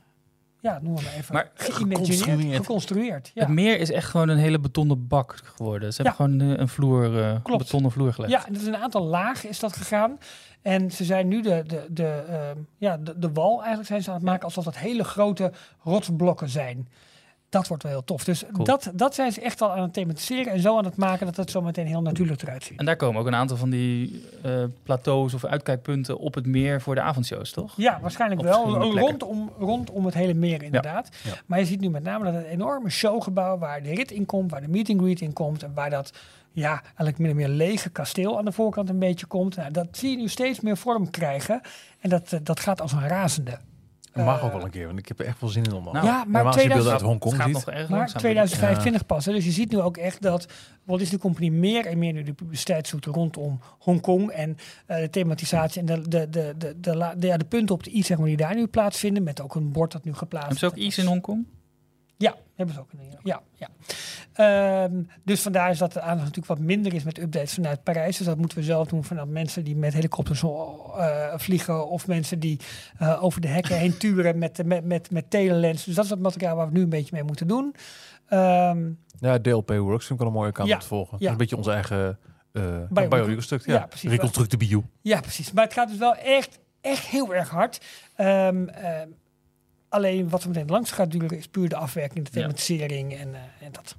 ja, noem maar even, Maar geïmagineerd, geconstrueerd. Ja. Het meer is echt gewoon een hele betonnen bak geworden. Ze hebben gewoon een vloer, eh, een betonnen vloer gelegd. Ja, en dat is een aantal lagen is dat gegaan. En ze zijn nu de, de, de, ehm, ja, de, de wal eigenlijk zijn ze aan het maken alsof dat hele grote rotsblokken zijn. Dat wordt wel heel tof. Dus Cool. dat, dat zijn ze echt al aan het thematiseren en zo aan het maken dat het zo meteen heel natuurlijk eruit ziet. En daar komen ook een aantal van die eh, plateaus of uitkijkpunten op het meer voor de avondshows, toch? Ja, waarschijnlijk Op wel. Rondom, rondom het hele meer inderdaad. Ja. Maar je ziet nu met name dat het enorme showgebouw waar de rit in komt, waar de meet and greet in komt en waar dat ja, eigenlijk min of meer lege kasteel aan de voorkant een beetje komt. Nou, dat zie je nu steeds meer vorm krijgen. En dat, eh, dat gaat als een razende. Dat mag Eh, ook wel een keer, want ik heb er echt wel zin in om Nou, ja, maar Normaal als je beelden 2000 uit Hongkong Het gaat ziet. nog erg maar langzaam. 2025 pas. Hè. Dus je ziet nu ook echt dat Walt Disney Company meer en meer nu de publiciteit zoekt rondom Hongkong. En eh, de thematisatie en de, de, de, de, de, de, ja, de punten op de i zeg maar, die daar nu plaatsvinden. Met ook een bord dat nu geplaatst Hebben ze ook iets in Hongkong? Ja, hebben ze ook. Een, ja, ja. Ehm, dus vandaar is dat de aandacht natuurlijk wat minder is met updates vanuit Parijs. Dus dat moeten we zelf doen vanuit mensen die met helikopters eh, vliegen. Of mensen die eh, over de hekken heen turen met, met, met, met telelens. Dus dat is het materiaal waar we nu een beetje mee moeten doen. Ehm, Ja, DLP Works vind ik wel een mooie kant Ja, om te volgen. Ja. een beetje onze eigen uh, Bio- bio-reconstruct. Ja, ja, precies. Reconstructe bio. ja, precies. Maar het gaat dus wel echt, echt heel erg hard. Ehm, alleen wat er meteen langs gaat duren is puur de afwerking, de Ja. thematisering en, eh, en dat.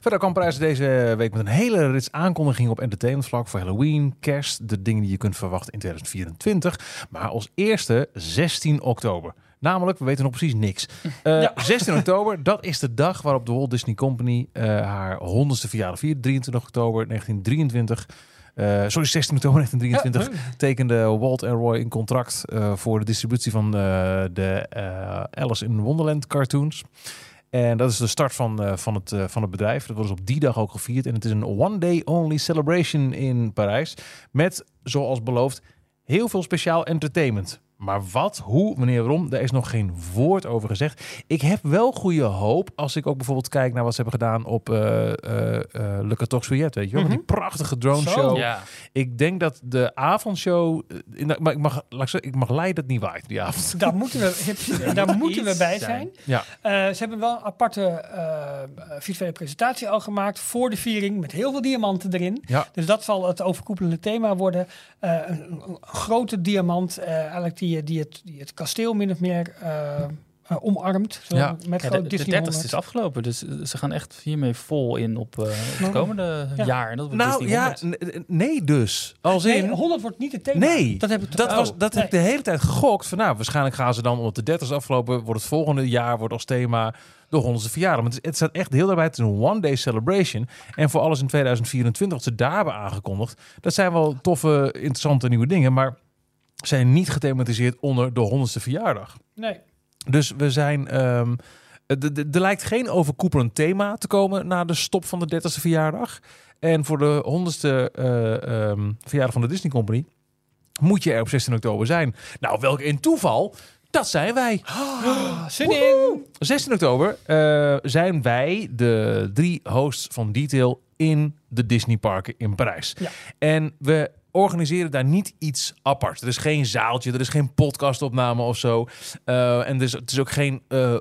Verder kwam Parijs deze week met een hele rits aankondigingen op entertainmentvlak voor Halloween, kerst, de dingen die je kunt verwachten in 2024. Maar als eerste 16 oktober Namelijk, we weten nog precies niks. Eh, Ja. 16 oktober, dat is de dag waarop de Walt Disney Company eh, haar 100ste verjaardag viert. 23 oktober 1923. Eh, sorry, 16 oktober 1923 tekende Walt en Roy een contract eh, voor de distributie van eh, de Alice in Wonderland cartoons. En dat is de start van, van, het, van het bedrijf. Dat wordt dus op die dag ook gevierd. En het is een one-day-only celebration in Parijs. Met, zoals beloofd, heel veel speciaal entertainment. Maar wat, hoe, wanneer, waarom, daar is nog geen woord over gezegd. Ik heb wel goede hoop als ik ook bijvoorbeeld kijk naar wat ze hebben gedaan op eh eh, eh, Le 14 Juillet. Weet je wel? Met die prachtige drone Zo. show. Ja. Ik denk dat de avondshow. in- Maar ik mag, laat ik, zeggen, ik mag leiden dat niet waait die avond. Daar moeten we, daar moeten we bij zijn. zijn. Ja. Eh, ze hebben wel een aparte eh, visuele presentatie al gemaakt voor de viering met heel veel diamanten erin. Ja. Dus dat zal het overkoepelende thema worden. Eh, een, een- grote diamant, eh, eigenlijk die, die, het, die het kasteel min of meer eh, eh, omarmt. Zo, Ja. Met Ja, de, de Disney 30 is afgelopen, dus eh, ze gaan echt hiermee vol in op eh, het komende Ja. jaar. En dat wordt Nou Disney ja, 100. n- n- nee dus. Als Nee, in... 100 wordt niet het thema. Nee, dat heb ik dat, was, dat heb ik de hele tijd gegokt. Van, nou, waarschijnlijk gaan ze dan, omdat de 30 is afgelopen, wordt het volgende jaar wordt als thema de 100ste verjaardag. Maar het, staat echt heel daarbij. Het is een one-day celebration. En voor alles in 2024, wat ze daar hebben aangekondigd, dat zijn wel toffe, interessante nieuwe dingen. Maar zijn niet gethematiseerd onder de 100ste verjaardag. Nee. Dus we zijn. d- er lijkt geen overkoepelend thema te komen na de stop van de 30ste verjaardag. En voor de 100ste eh, ehm, verjaardag van de Disney Company moet je er op 16 oktober zijn. Nou, welk in toeval. Dat zijn wij. Ah, Zin in. 16 oktober eh, zijn wij de drie hosts van Detail in de Disney parken in Parijs. Ja. En we organiseren daar niet iets apart. Er is geen zaaltje, er is geen podcastopname of zo. Eh, en dus, het is ook geen eh, eh,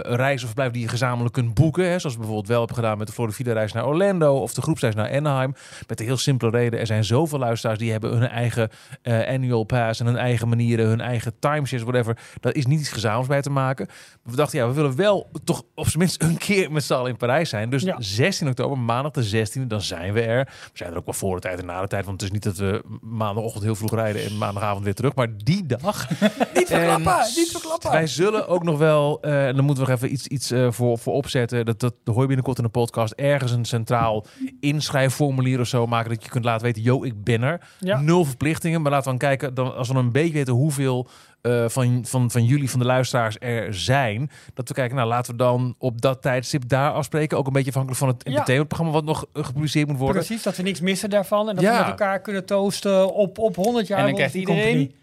reis of verblijf die je gezamenlijk kunt boeken. Hè, zoals bijvoorbeeld wel hebben gedaan met de Florida reis naar Orlando of de groepsreis naar Anaheim. Met de heel simpele reden, er zijn zoveel luisteraars die hebben hun eigen annual pass en hun eigen manieren, hun eigen timeshares, whatever. Daar is niet iets gezamenlijks bij te maken. We dachten, ja, we willen wel toch op zijn minst een keer met z'n allen in Parijs zijn. Dus Ja. 16 oktober, maandag de 16e, dan zijn we er. We zijn er ook wel voor de tijd en na de tijd, want het is niet dat we maandagochtend heel vroeg rijden en maandagavond weer terug. Maar die dag. Niet verklappen, En niet verklappen. Wij zullen ook nog wel, eh, en dan moeten we nog even iets, iets eh, voor, voor opzetten. Dat, dat hoor je binnenkort in de podcast. Ergens een centraal inschrijfformulier of zo maken. Dat je kunt laten weten, yo, ik ben er. Ja. Nul verplichtingen. Maar laten we dan kijken, dan, als we dan een beetje weten hoeveel eh, van, van, van jullie, van de luisteraars er zijn. Dat we kijken, nou laten we dan op dat tijdstip daar afspreken. Ook een beetje afhankelijk van het Ja. entertainmentprogramma wat nog eh, gepubliceerd moet worden. Precies, dat we niks missen daarvan. En dat Ja. we met elkaar kunnen toosten op, op 100 jaar En dan krijgt iedereen Company.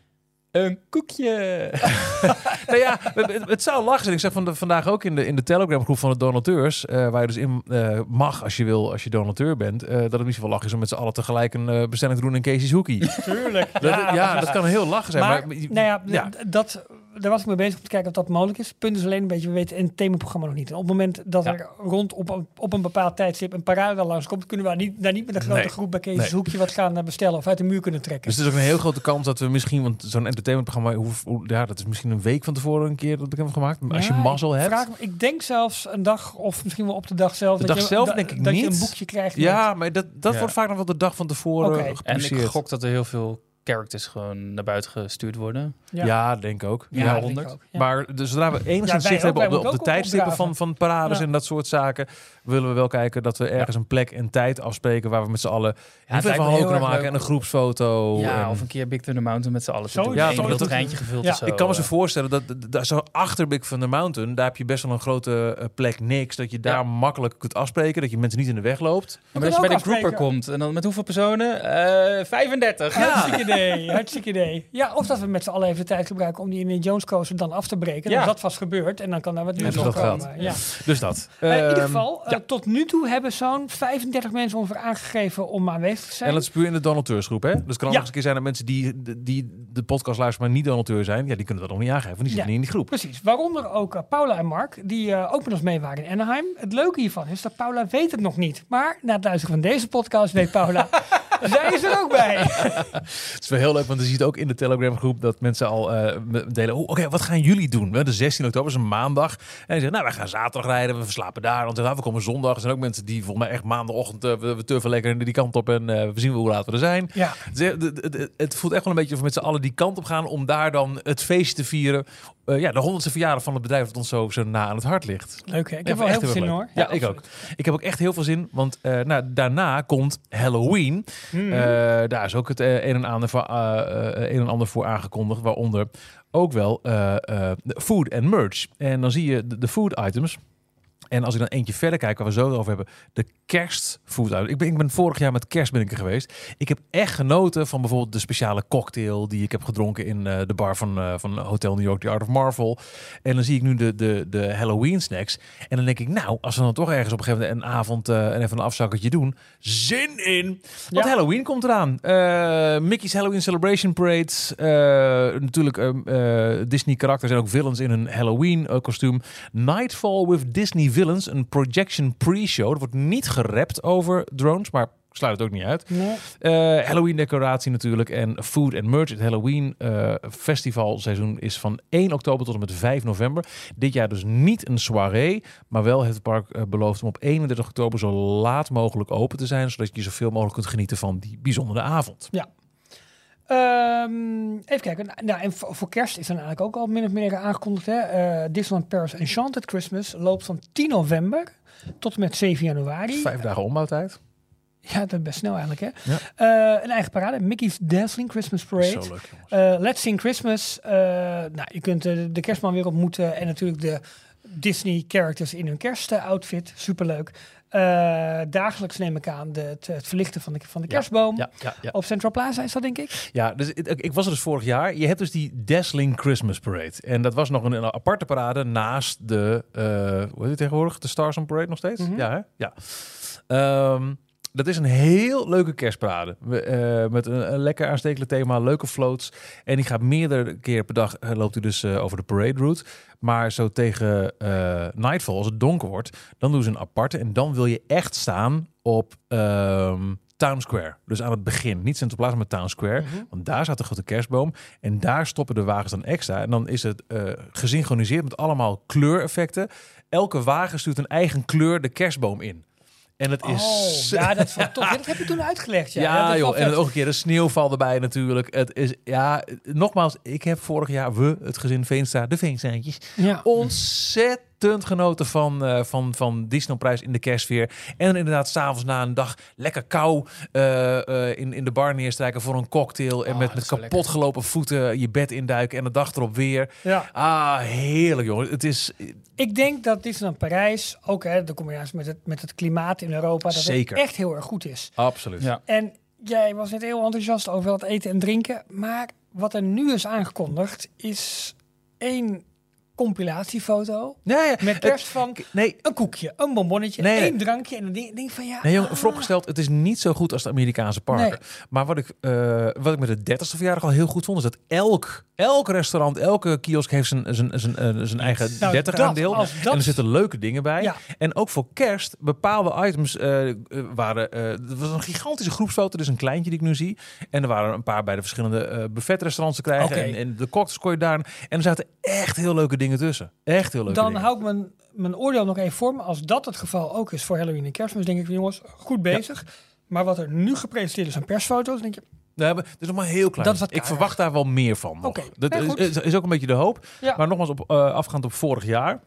Een koekje. nou ja, het, zou lachen zijn. Ik zeg van de, vandaag ook in de, in de Telegram groep van de donateurs, eh, waar je dus in eh, mag als je wil, als je donateur bent, eh, dat het misschien wel lachen is om met z'n allen tegelijk een bestelling te doen in Casey's Hoekie. Tuurlijk. Dat, ja, dat kan heel lachen zijn. Maar, Maar, nou ja, dat, daar was ik mee bezig om te kijken of dat mogelijk is. Punt is alleen een beetje, we weten het entertainmentprogramma nog niet. En op het moment dat Ja. er rond op, een- op een bepaald tijdstip een parade langskomt, kunnen we niet, daar niet met een grote Nee. groep bij Kees Nee. Hoekje wat gaan eh, bestellen of uit de muur kunnen trekken. Dus het is ook een heel grote kans dat we misschien, want zo'n entertainmentprogramma, hoe, hoe- ja, dat is misschien een week van tevoren een keer dat bekend wordt gemaakt. Maar als je mazzel ik hebt. vraag ik denk zelfs een dag of misschien wel op de dag zelf. De dat dag je, zelf denk ik dat je niet. een boekje krijgt. met- Ja, maar dat, dat Ja. wordt vaak nog wel de dag van tevoren Oké. eh, En ik gok dat er heel veel characters gewoon naar buiten gestuurd worden. Ja, denk ik ook. Ja, Ja, denk ik 100. ook, ja. Maar dus zodra we Ja, enigszins wij zicht ook. hebben op de, op tijdstippen opdraven. van, van parades Ja. en dat soort zaken, willen we wel kijken dat we ergens een plek en tijd afspreken waar we met z'n allen kunnen erg maken leuk. en een groepsfoto. ja, en- of een keer Big Thunder Mountain met z'n allen te Zo- doen. ja, Ja, een treintje gevuld Ja, zo. ik kan me zo eh. voorstellen dat, dat, dat zo achter Big Thunder Mountain, daar heb je best wel een grote eh, plek niks, dat je daar Ja. makkelijk kunt afspreken, dat je mensen niet in de weg loopt. Maar als je bij de grouper afspreken. komt, en dan met hoeveel personen? Eh 35. Hartstikke idee, hartstikke idee. Ja, of dat we met z'n allen even de tijd gebruiken om die Indiana Jones coaster dan af te breken. Ja. Dan is dat vast gebeurd en dan kan daar wat nieuws op komen. Ja. Dus dat. Eh, in ieder Ehm, geval, eh, tot nu toe hebben zo'n 35 mensen ons aangegeven om aanwezig te zijn. En dat is puur in de donateursgroep, hè? Dus het kan ook Ja. eens een keer zijn dat mensen die, die de podcast luisteren, maar niet donateur zijn, ja, die kunnen dat nog niet aangeven. want Die zitten Ja. niet in die groep. Precies, waaronder ook eh, Paula en Mark, die ook met ons mee waren in Anaheim. Het leuke hiervan is dat Paula weet het nog niet. Maar na het luisteren van deze podcast weet Paula, zij is er ook bij. Het is wel heel leuk, want je ziet ook in de Telegram groep dat mensen al eh, delen. Oh, Oké, wat gaan jullie doen? De 16 oktober is een maandag. En zeggen, nou, wij gaan zaterdag rijden, we slapen daar. Zeggen, nou, we komen zondag. Er zijn ook mensen die volgens mij echt maandagochtend, eh, we, we turven lekker die kant op en eh, we zien hoe laat we er zijn. Ja, het- het- het voelt echt wel een beetje of we met z'n allen die kant op gaan om daar dan het feest te vieren eh, ja, de honderdste verjaardag van het bedrijf dat ons zo, zo na aan het hart ligt. Leuk hè? Ik heb wel echt heel veel zin leuk. hoor. Ja, ik ook. Ik heb ook echt heel veel zin, want eh, nou, daarna komt Halloween. Mhm. Eh, daar is ook het een, en ander voor, een en ander voor aangekondigd, waaronder ook wel food en merch. En dan zie je de, de food items. En als ik dan eentje verder kijk, waar we zo over hebben, de kerstfood items. Ik ben, ik ben vorig jaar met kerst ben ik er geweest. Ik heb echt genoten van bijvoorbeeld de speciale cocktail die ik heb gedronken in eh, de bar van, eh, van Hotel New York, The Art of Marvel. En dan zie ik nu de, de, de Halloween snacks. En dan denk ik, nou, als we dan toch ergens op een gegeven moment een avond eh, en even een afzakketje doen, zin in. Want Ja. Halloween komt eraan. Eh, Mickey's Halloween Celebration Parade. Eh, natuurlijk eh, eh, Disney karakters en ook villains in een Halloween eh, kostuum. Nightfall with Disney Villains, een projection pre-show. Er wordt niet gerapt over drones, maar sluit het ook niet uit. Nee. Eh, Halloween decoratie natuurlijk en food and merch. Het Halloween eh, festivalseizoen is van 1 oktober tot en met 5 november. Dit jaar dus niet een soirée, maar wel heeft het park eh, beloofd om op 31 oktober zo laat mogelijk open te zijn, zodat je zoveel mogelijk kunt genieten van die bijzondere avond. Ehm, even kijken. Nou, Nou, en voor, voor kerst is dan eigenlijk ook al min of meer aangekondigd. Hè? Eh, Disneyland Paris Enchanted Christmas loopt van 10 november tot en met 7 januari. Vijf dagen ombouwtijd. Ja, dat is best snel eigenlijk. Hè? Ja. Eh, een eigen parade. Mickey's Dazzling Christmas Parade. Zo leuk. Eh, Let's Sing Christmas. Eh, nou, je kunt de kerstman weer ontmoeten. En natuurlijk de Disney characters in hun kerstoutfit. Superleuk. Eh dagelijks neem ik aan de, het, het verlichten van de, van de kerstboom. Ja, ja, ja. Op Central Plaza is dat, denk ik. Ja, dus ik, ik was er dus vorig jaar. Je hebt dus die Dazzling Christmas Parade. En dat was nog een, een aparte parade naast de, eh hoe heet het tegenwoordig? De Stars on Parade nog steeds? Mhm. Ja, hè? Ja. Ehm, dat is een heel leuke kerstparade. Eh, met een, een lekker aanstekelijk thema, leuke floats. En die gaat meerdere keer per dag, eh, loopt hij dus eh, over de parade route. Maar zo tegen nightfall, als het donker wordt, dan doen ze een aparte. En dan wil je echt staan op ehm, Town Square. Dus aan het begin. Niet Central Plaza, maar Town Square. Mhm. Want daar staat de grote kerstboom. En daar stoppen de wagens dan extra. En dan is het eh, gesynchroniseerd met allemaal kleureffecten. Elke wagen stuurt een eigen kleur de kerstboom in. En het is... Oh, ja, dat tof. Dat heb je toen uitgelegd. Ja, Ja, joh. En ook een keer de sneeuwval erbij natuurlijk. Het is, ja, nogmaals, ik heb vorig jaar, we, het gezin Veenstra, de Veenstaantjes, Ja. Ontzettend genoten van, eh van, van Disneyprijs in de kerstsfeer. En dan inderdaad s'avonds na een dag lekker kou eh, eh, in, in de bar neerstrijken voor een cocktail. En Oh, met, met is zo kapot gelopen voeten je bed induiken en de dag erop weer. ja. Ah, heerlijk jongen. Het is Ik denk dat Disneyland Parijs, ook hè, de combinatie met het, met het klimaat in Europa, dat Zeker. het echt heel erg goed is. absoluut. Ja. En jij was net heel enthousiast over het eten en drinken. Maar wat er nu is aangekondigd, is één compilatiefoto ja. met kerst van Nee, een koekje, een bonbonnetje, Nee, nee. één drankje. En dan denk denk van ja. Nee, jongen, ah. vooropgesteld, het is niet zo goed als de Amerikaanse parken. Nee. Maar wat ik, eh, wat ik met de 30ste verjaardag al heel goed vond, is dat elk, elk restaurant, elke kiosk heeft zijn, zijn, zijn, eh, zijn eigen Nou, 30 dat, aandeel. als dat- En er zitten leuke dingen bij. Ja. En ook voor kerst, bepaalde items eh, waren... eh er was een gigantische groepsfoto, dus een kleintje die ik nu zie. En er waren een paar bij de verschillende buffetrestaurants te krijgen. En, en de cocktails kon je daar. En er zaten echt heel leuke dingen tussen. Echt heel leuke Dan dingen. hou ik mijn, mijn oordeel nog even voor me. Als dat het geval ook is voor Halloween en kerstmis, denk ik, jongens, goed bezig. Maar wat er nu gepresenteerd is aan persfoto's, denk je, We hebben, het is nog maar heel klein. Dat is wat ik verwacht daar wel meer van. Oké. Dat Nee, is, goed. is, is ook een beetje de hoop. Ja. Maar nogmaals, op, eh, afgaand op vorig jaar,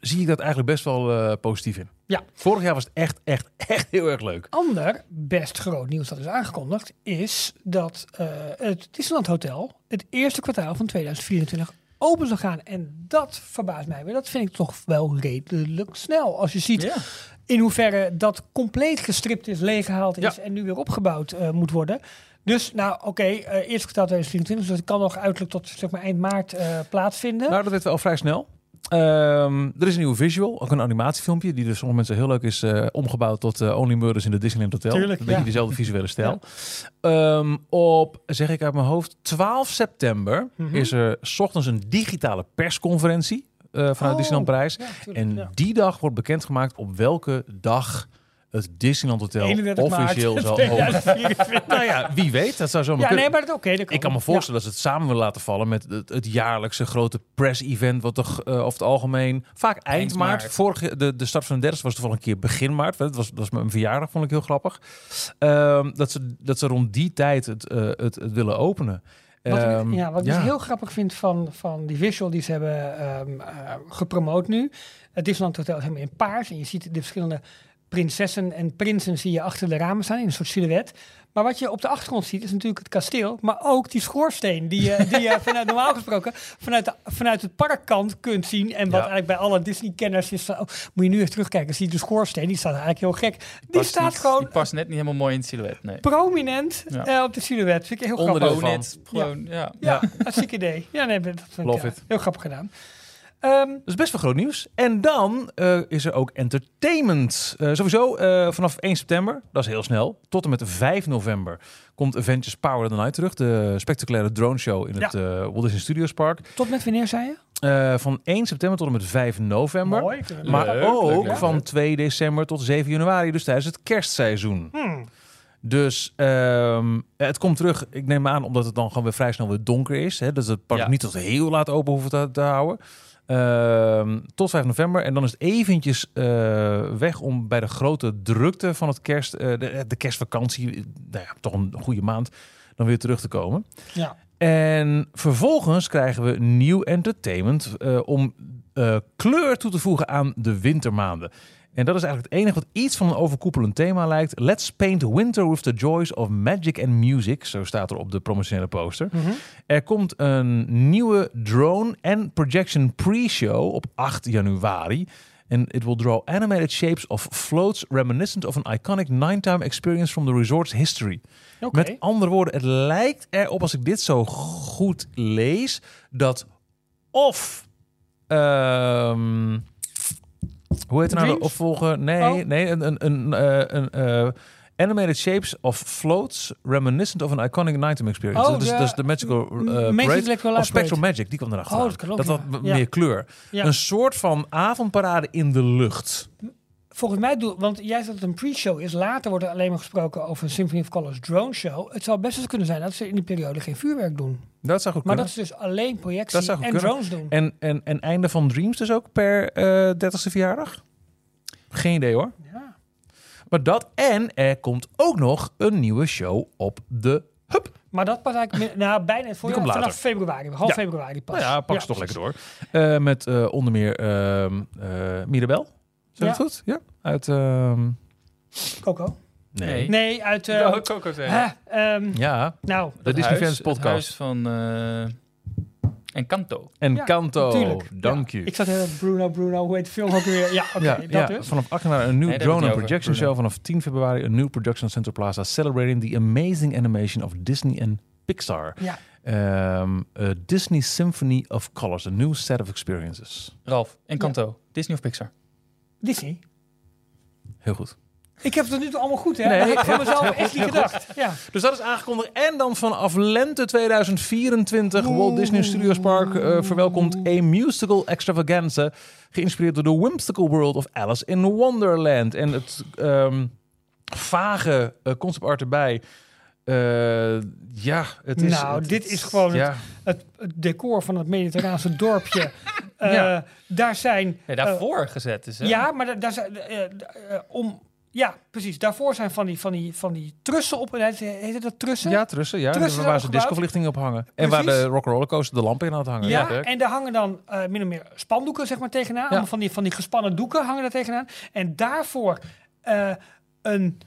zie ik dat eigenlijk best wel eh, positief in. Ja. Vorig jaar was het echt, echt, echt heel erg leuk. ander best groot nieuws dat is aangekondigd, is dat eh, het Disneyland Hotel het eerste kwartaal van 2024 open zal gaan. En dat verbaast mij weer. Dat vind ik toch wel redelijk snel. Als je ziet in hoeverre dat compleet gestript is, leeggehaald is Ja. en nu weer opgebouwd eh, moet worden. Dus nou oké, eh, eerste kwartaal 2024, dus dat kan nog uiterlijk tot zeg maar, eind maart eh, plaatsvinden. Nou, dat werd wel vrij snel. Ehm, er is een nieuwe visual, ook een animatiefilmpje, die dus sommige mensen heel leuk is eh, omgebouwd tot eh, Only Murders in the Disneyland Hotel. Tuurlijk, een beetje ja. dezelfde visuele stijl. Ehm, op, zeg ik uit mijn hoofd, 12 september Mhm. is er 's ochtends een digitale persconferentie eh, vanuit Oh, Disneyland Parijs. Ja, tuurlijk, En die dag wordt bekendgemaakt op welke dag het Disneyland Hotel 31 maart officieel zal open. 2024. nou ja, wie weet. Dat zou zo Ja, nee, maar dat oké. dat Ik kan me voorstellen dat ze het samen willen laten vallen met het, het jaarlijkse grote press-event, wat toch eh, over het algemeen vaak eind, Eind maart. maart. Vorige, de, de start van de 30 was toch wel een keer begin maart. Dat was, dat was mijn verjaardag, vond ik heel grappig. Ehm, dat, ze, dat ze rond die tijd het, eh, het, het willen openen. Wat, Ehm, ja, wat ik ja. dus heel grappig vind van, van die visual die ze hebben ehm, eh, gepromoot nu. Het Disneyland Hotel is helemaal in paars. En je ziet de verschillende prinsessen en prinsen zie je achter de ramen staan in een soort silhouet. Maar wat je op de achtergrond ziet is natuurlijk het kasteel. Maar ook die schoorsteen die je, die je vanuit, normaal gesproken vanuit, de, vanuit het parkkant kunt zien. En wat Ja. eigenlijk bij alle Disney-kenners is van... Oh, moet je nu even terugkijken. Zie je de schoorsteen. Die staat eigenlijk heel gek. Die Past staat niet- gewoon Die past net niet helemaal mooi in het silhouet. Nee. prominent Ja. eh, op de silhouet. Vind ik heel Onderdeel grappig. Net, gewoon, ja. Ja, hartstikke idee. Ja, nee, dat vind Love ik it. eh, heel grappig gedaan. Ehm, Dat is best wel groot nieuws. En dan eh, is er ook entertainment. Eh, sowieso eh, vanaf 1 september, dat is heel snel, tot en met 5 november komt Avengers Power of the Night terug. De spectaculaire drone show in het Walt Disney Studios Park. tot met wanneer zei je? Van 1 september tot en met 5 november. Mooi. Maar leuk. ook leuk, leuk, van leuk. 2 december tot 7 januari, dus tijdens het kerstseizoen. Hmm. Dus ehm, het komt terug, ik neem aan, omdat het dan gewoon weer vrij snel weer donker is. Hè, dus het park Ja. niet tot heel laat open hoeven te, te houden. Ehm, tot 5 november. En dan is het eventjes eh, weg om bij de grote drukte van het kerst, eh, de, de kerstvakantie, eh, nou ja, toch een goede maand, dan weer terug te komen. Ja. En vervolgens krijgen we nieuw entertainment om kleur toe te voegen aan de wintermaanden. En dat is eigenlijk het enige wat iets van een overkoepelend thema lijkt. Let's paint winter with the joys of magic and music. Zo staat er op de promotionele poster. Mhm. Er komt een nieuwe drone en projection pre-show op 8 januari. En it will draw animated shapes of floats reminiscent of an iconic nine-time experience from the resort's history. Met andere woorden, het lijkt erop als ik dit zo goed lees, dat of... ehm, hoe heet het nou de opvolger? Nee, Oh. nee, een, een, een, eh, een eh, animated shapes of floats reminiscent of an iconic nighttime experience. Oh, dat, is, de- dat is de magical uh, parade. Electro Of Spectral. Magic, die kwam erachter. Oh, dat dat had Ja. meer kleur. Ja. Een soort van avondparade in de lucht. Volgens mij, doe, want jij zegt dat het een pre-show is. Later wordt er alleen maar gesproken over een Symphony of Colors drone show. Het zou best eens kunnen zijn dat ze in die periode geen vuurwerk doen. Dat zou goed Maar kunnen. dat ze dus alleen Dat projectie zou goed en kunnen. drones doen. En, en, en einde van Dreams dus ook per eh 30ste verjaardag? Geen idee hoor. Ja. Maar dat en er komt ook nog een nieuwe show op de Hub. Maar dat pas eigenlijk nou, bijna het voorjaar, vanaf februari. Half Ja. februari pas. Nou ja, pak ze toch lekker door. Eh, met eh, onder meer ehm eh Mirabel. Zeg Ja. het goed? Ja. Uit... ehm, Coco? Nee. Nee, uit... eh, Oh, Coco zei. hè, ehm, Ja, nou, de Dat Disney huis- Fans het podcast. huis van eh Encanto. En Ja, natuurlijk. Dank Ja. je. Ik zat heel Bruno, Bruno, hoe heet de film ook weer? Ja, oké, ja, dat ja, dus. vanaf 8 januari een nieuw Nee, drone het projection show. Vanaf 10 februari een nieuw production Center Plaza celebrating the amazing animation of Disney en Pixar. Ja. Ehm, a Disney Symphony of Colors, a new set of experiences. Ralf, Encanto. Disney of Pixar? Disney. Heel goed. Ik heb het nu toe allemaal goed, hè? Nee, ik heel mezelf goed, echt niet gedacht. Ja. Dus dat is aangekondigd. En dan vanaf lente 2024 Walt Disney Studios Park eh, verwelkomt a musical extravaganza. Geïnspireerd door de whimsical world of Alice in Wonderland. En het ehm, vage eh, concept art erbij. Eh, ja, het is... Nou, het- dit is gewoon het- ja. Het, het decor van het mediterraanse dorpje. Eh, Ja. Daar zijn... Nee, daarvoor gezet is, hè? eh, ja, maar da- daar zijn... eh, eh, eh, om, ja, precies. Daarvoor zijn van die, van die, van die trussen op... Heet, heet het dat trussen? Ja, trussen. Ja, Trussen waar ze discoverlichting op hangen. En waar de Rock Roller Coaster de lampen in aan het hangen. Ja, leuk. en daar hangen dan eh min of meer spandoeken zeg maar tegenaan. Allemaal van die, van die gespannen doeken hangen daar tegenaan. En daarvoor eh, een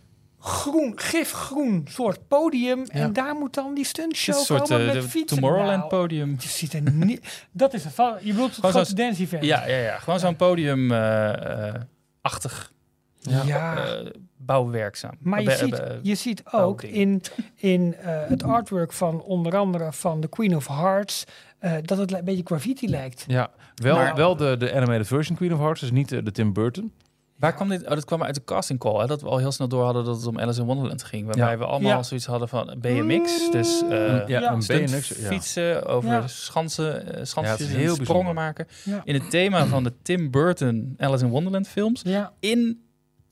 groen, gifgroen soort podium. En daar moet dan die stuntshow Een soort komen eh, met de fietsen. Tomorrowland Nou, podium. Je ziet er niet... Dat is het. van- Je bedoelt het Gewoon grote dance event. Ja, ja, ja. Gewoon zo'n podium-achtig Ja. eh, bouwwerkzaam. Maar je ziet, je ziet ook in, in eh, het artwork van onder andere van The Queen of Hearts... eh, dat het een beetje graffiti lijkt. Ja, wel, Maar- wel de, de animated version Queen of Hearts, dus niet de, de Tim Burton. Waar kwam dit? Oh, dat kwam uit de casting call. Hè? Dat we al heel snel door hadden dat het om Alice in Wonderland ging. Waarbij Ja. we allemaal Ja. zoiets hadden van BMX. Dus eh Een- ja, BMX. Ja. fietsen over Ja. schansen, eh, Ja, het schansjes en heel sprongen bijzonder. maken. Ja. In het thema van de Tim Burton Alice in Wonderland films. Ja. In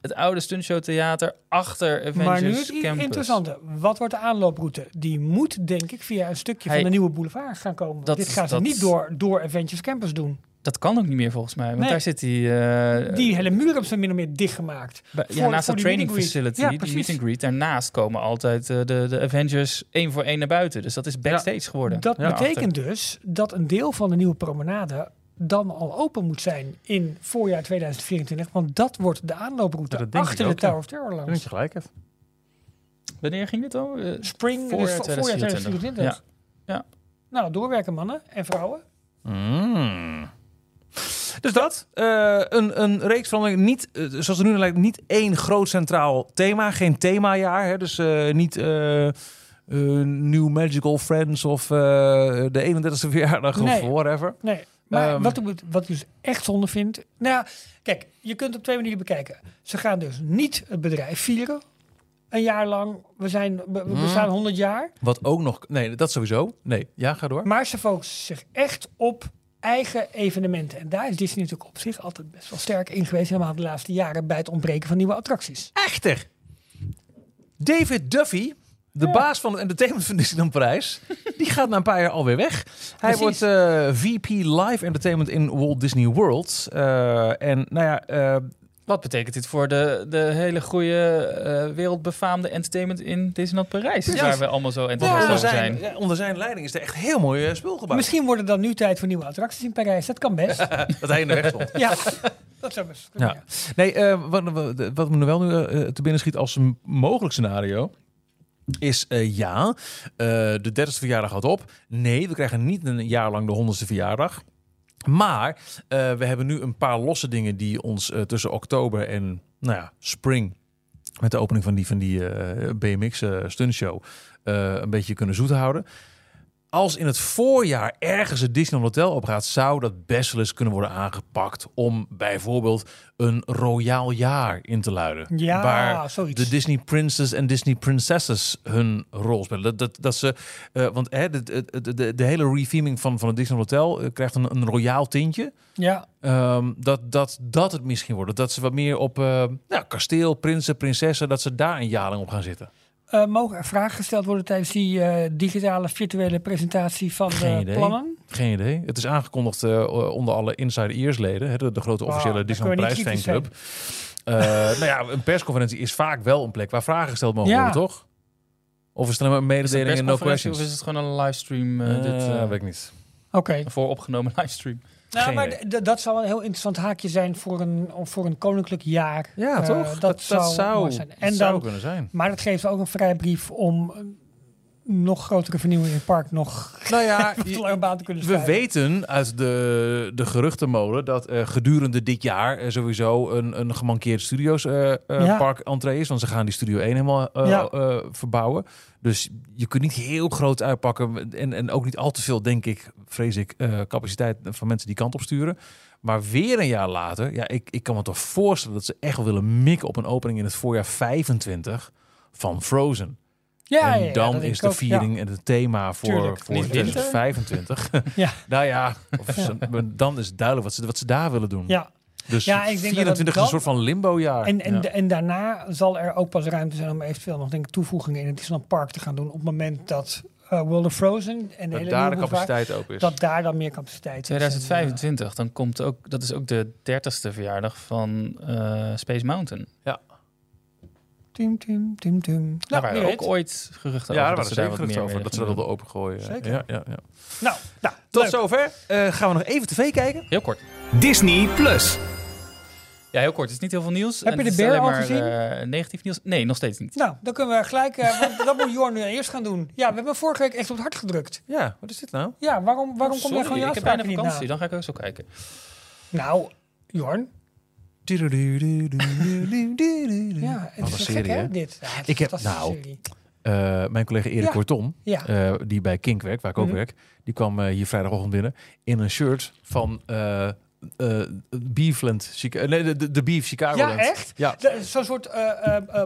het oude stuntshow theater achter Avengers Maar nu het i- Campus. interessante. Wat wordt de aanlooproute? Die moet, denk ik, via een stukje Hij- van de nieuwe boulevard gaan komen. Dat Dit gaan ze dat- niet door, door Avengers Campus doen. Dat kan ook niet meer volgens mij. Want Nee. daar zit die... eh, Die hele muur hebben ze min of meer dichtgemaakt. bij- ja, naast voor de training facility, Ja, die meet and greet, daarnaast komen altijd eh, de, de Avengers één voor één naar buiten. Dus dat is backstage geworden. Dat betekent dus dat een deel van de nieuwe promenade dan al open moet zijn in voorjaar 2024. Want dat wordt de aanlooproute Ja, achter de ja. Tower of Terror langs. dat je gelijk hebt. Wanneer ging dit al? Eh, Spring, Voorjaar dus vo- voorjaar 2024. 2024. Ja. Ja. Nou, doorwerken mannen en vrouwen. Mm. Dus dat. eh, een, een reeks van niet, eh, zoals het nu lijkt, niet één groot centraal thema. Geen themajaar. Hè? Dus eh, niet eh, eh, New Magical Friends of eh, de 31ste verjaardag Nee. of whatever. Nee, maar Ehm. wat, ik, wat ik dus echt zonde vind... Nou ja, kijk, je kunt het op twee manieren bekijken. Ze gaan dus niet het bedrijf vieren. Een jaar lang. We, zijn, we, we Hmm. bestaan 100 jaar. Wat ook nog... Nee, dat sowieso. Nee, ja, ga door. Maar ze focussen zich echt op eigen evenementen. En daar is Disney natuurlijk op zich altijd best wel sterk in geweest. Helemaal de laatste jaren bij het ontbreken van nieuwe attracties. Echter. David Duffy, de Ja. baas van het entertainment van Disneyland Parijs, die gaat na een paar jaar alweer weg. Hij Precies. wordt eh, VP Live Entertainment in Walt Disney World. Eh, en nou ja, eh, Wat betekent dit voor de, de hele goede eh, wereldbefaamde entertainment in Disneyland Parijs? Ja, waar we allemaal zo enthousiast over zijn, zijn. ja, onder zijn leiding is er echt heel mooi eh, spul gebouwd. Misschien wordt het dan nu tijd voor nieuwe attracties in Parijs. Dat kan best. Dat hij in de weg stond. ja, dat zou best. Ja. Nee, eh, wat, wat, wat me wel nu te binnen schiet als een mogelijk scenario. Is eh, ja, eh, de 30ste verjaardag houdt op. Nee, we krijgen niet een jaar lang de 100ste verjaardag. Maar eh, we hebben nu een paar losse dingen die ons eh, tussen oktober en nou ja, spring. Met de opening van die, van die eh, BMX eh stuntshow. een beetje kunnen zoet houden. Als in het voorjaar ergens het Disneyland Hotel opgaat, zou dat best wel eens kunnen worden aangepakt om bijvoorbeeld een royaal jaar in te luiden. Ja, waar zoiets. de Disney Princes en Disney Princesses hun rol spelen. Dat, dat, dat ze, eh, want hè, de, de, de, de hele retheming van, van het Disneyland Hotel eh, krijgt een, een royaal tintje. Ja, Ehm, dat, dat, dat het misschien wordt. Dat ze wat meer op eh, nou, kasteel, prinsen, prinsessen, dat ze daar een jaar lang op gaan zitten. Eh, mogen er vragen gesteld worden tijdens die eh, digitale virtuele presentatie van Geen de idee. plannen? Geen idee. Het is aangekondigd eh, onder alle Inside Ears leden, hè, de, de grote officiële dan Disneyland Prijs fanclub. Eh nou ja, een persconferentie is vaak wel een plek waar vragen gesteld mogen Ja. worden, toch? Of is het alleen maar Is het een mededelingen en no questions? of is het gewoon een livestream? dit, weet ik niet. Oké. Oh, een vooropgenomen livestream. Nou, Geen maar dat zou een heel interessant haakje zijn voor een, voor een koninklijk jaar. Ja, Eh, toch? dat, dat, zou, dat zou, zijn. dat En zou dan, kunnen zijn. maar dat geeft ook een vrijbrief om nog grotere vernieuwing in het park nog Nou ja, baan te kunnen We weten uit de, de geruchtenmolen dat gedurende dit jaar eh, sowieso een, een gemankeerd studio's eh eh, Ja. park entree is. Want ze gaan die Studio 1 helemaal Ja. verbouwen. Dus je kunt niet heel groot uitpakken. En, en ook niet al te veel, denk ik, vrees ik, capaciteit van mensen die kant op sturen. Maar weer een jaar later, ja, ik, ik kan me toch voorstellen dat ze echt wel willen mikken op een opening in het voorjaar 25 van Frozen. Ja, en ja, ja, dan is de ook, ja. viering en het thema voor, Tuurlijk. voor Niet winter? 2025. Ja. nou ja, ze- dan is het duidelijk wat ze, wat ze daar willen doen. Ja, Dus Ja, ik denk dat 24 is dat een soort van limbo-jaar. en, en, Ja. en daarna zal er ook pas ruimte zijn om eventueel nog denk ik, toevoegingen in het Disneyland Park te gaan doen. Op het moment dat eh, World of Frozen en de dat hele daar de capaciteit is. dat daar dan meer capaciteit is. 2025, dan komt ook, dat is ook de 30ste verjaardag van eh, Space Mountain. Tim, tim, tim, tim. Daar Nou, waren ook ooit geruchten ja, over. daar dat waren ze zeker daar wat geruchten meer over. mee Dat ze dat wilden opengooien. Zeker. Ja, ja, ja. Nou, nou Tot leuk. zover. Eh, gaan we nog even tv kijken. Heel kort. Disney Plus. Ja, heel kort. Het is niet heel veel nieuws. Heb je de alleen al maar, gezien? eh, negatief nieuws? Nee, nog steeds niet. Nou, dan kunnen we gelijk, eh, want dat moet Jorn nu eerst gaan doen. Ja, we hebben vorige week echt op het hart gedrukt. Ja, wat is dit nou? Ja, waarom, waarom kom je gewoon je ik heb bijna vakantie. Dan ga ik ook zo kijken. Nou, Jorn. Ja, het is gek hè, dit. Ja, Ik heb- nou, mijn collega Erik. Kortom, die bij Kink werkt, waar ik ook werk, die kwam hier vrijdagochtend binnen in een shirt van Beefland, nee, de, de, Beef Chicago. Ja, echt? Ja. Zo'n soort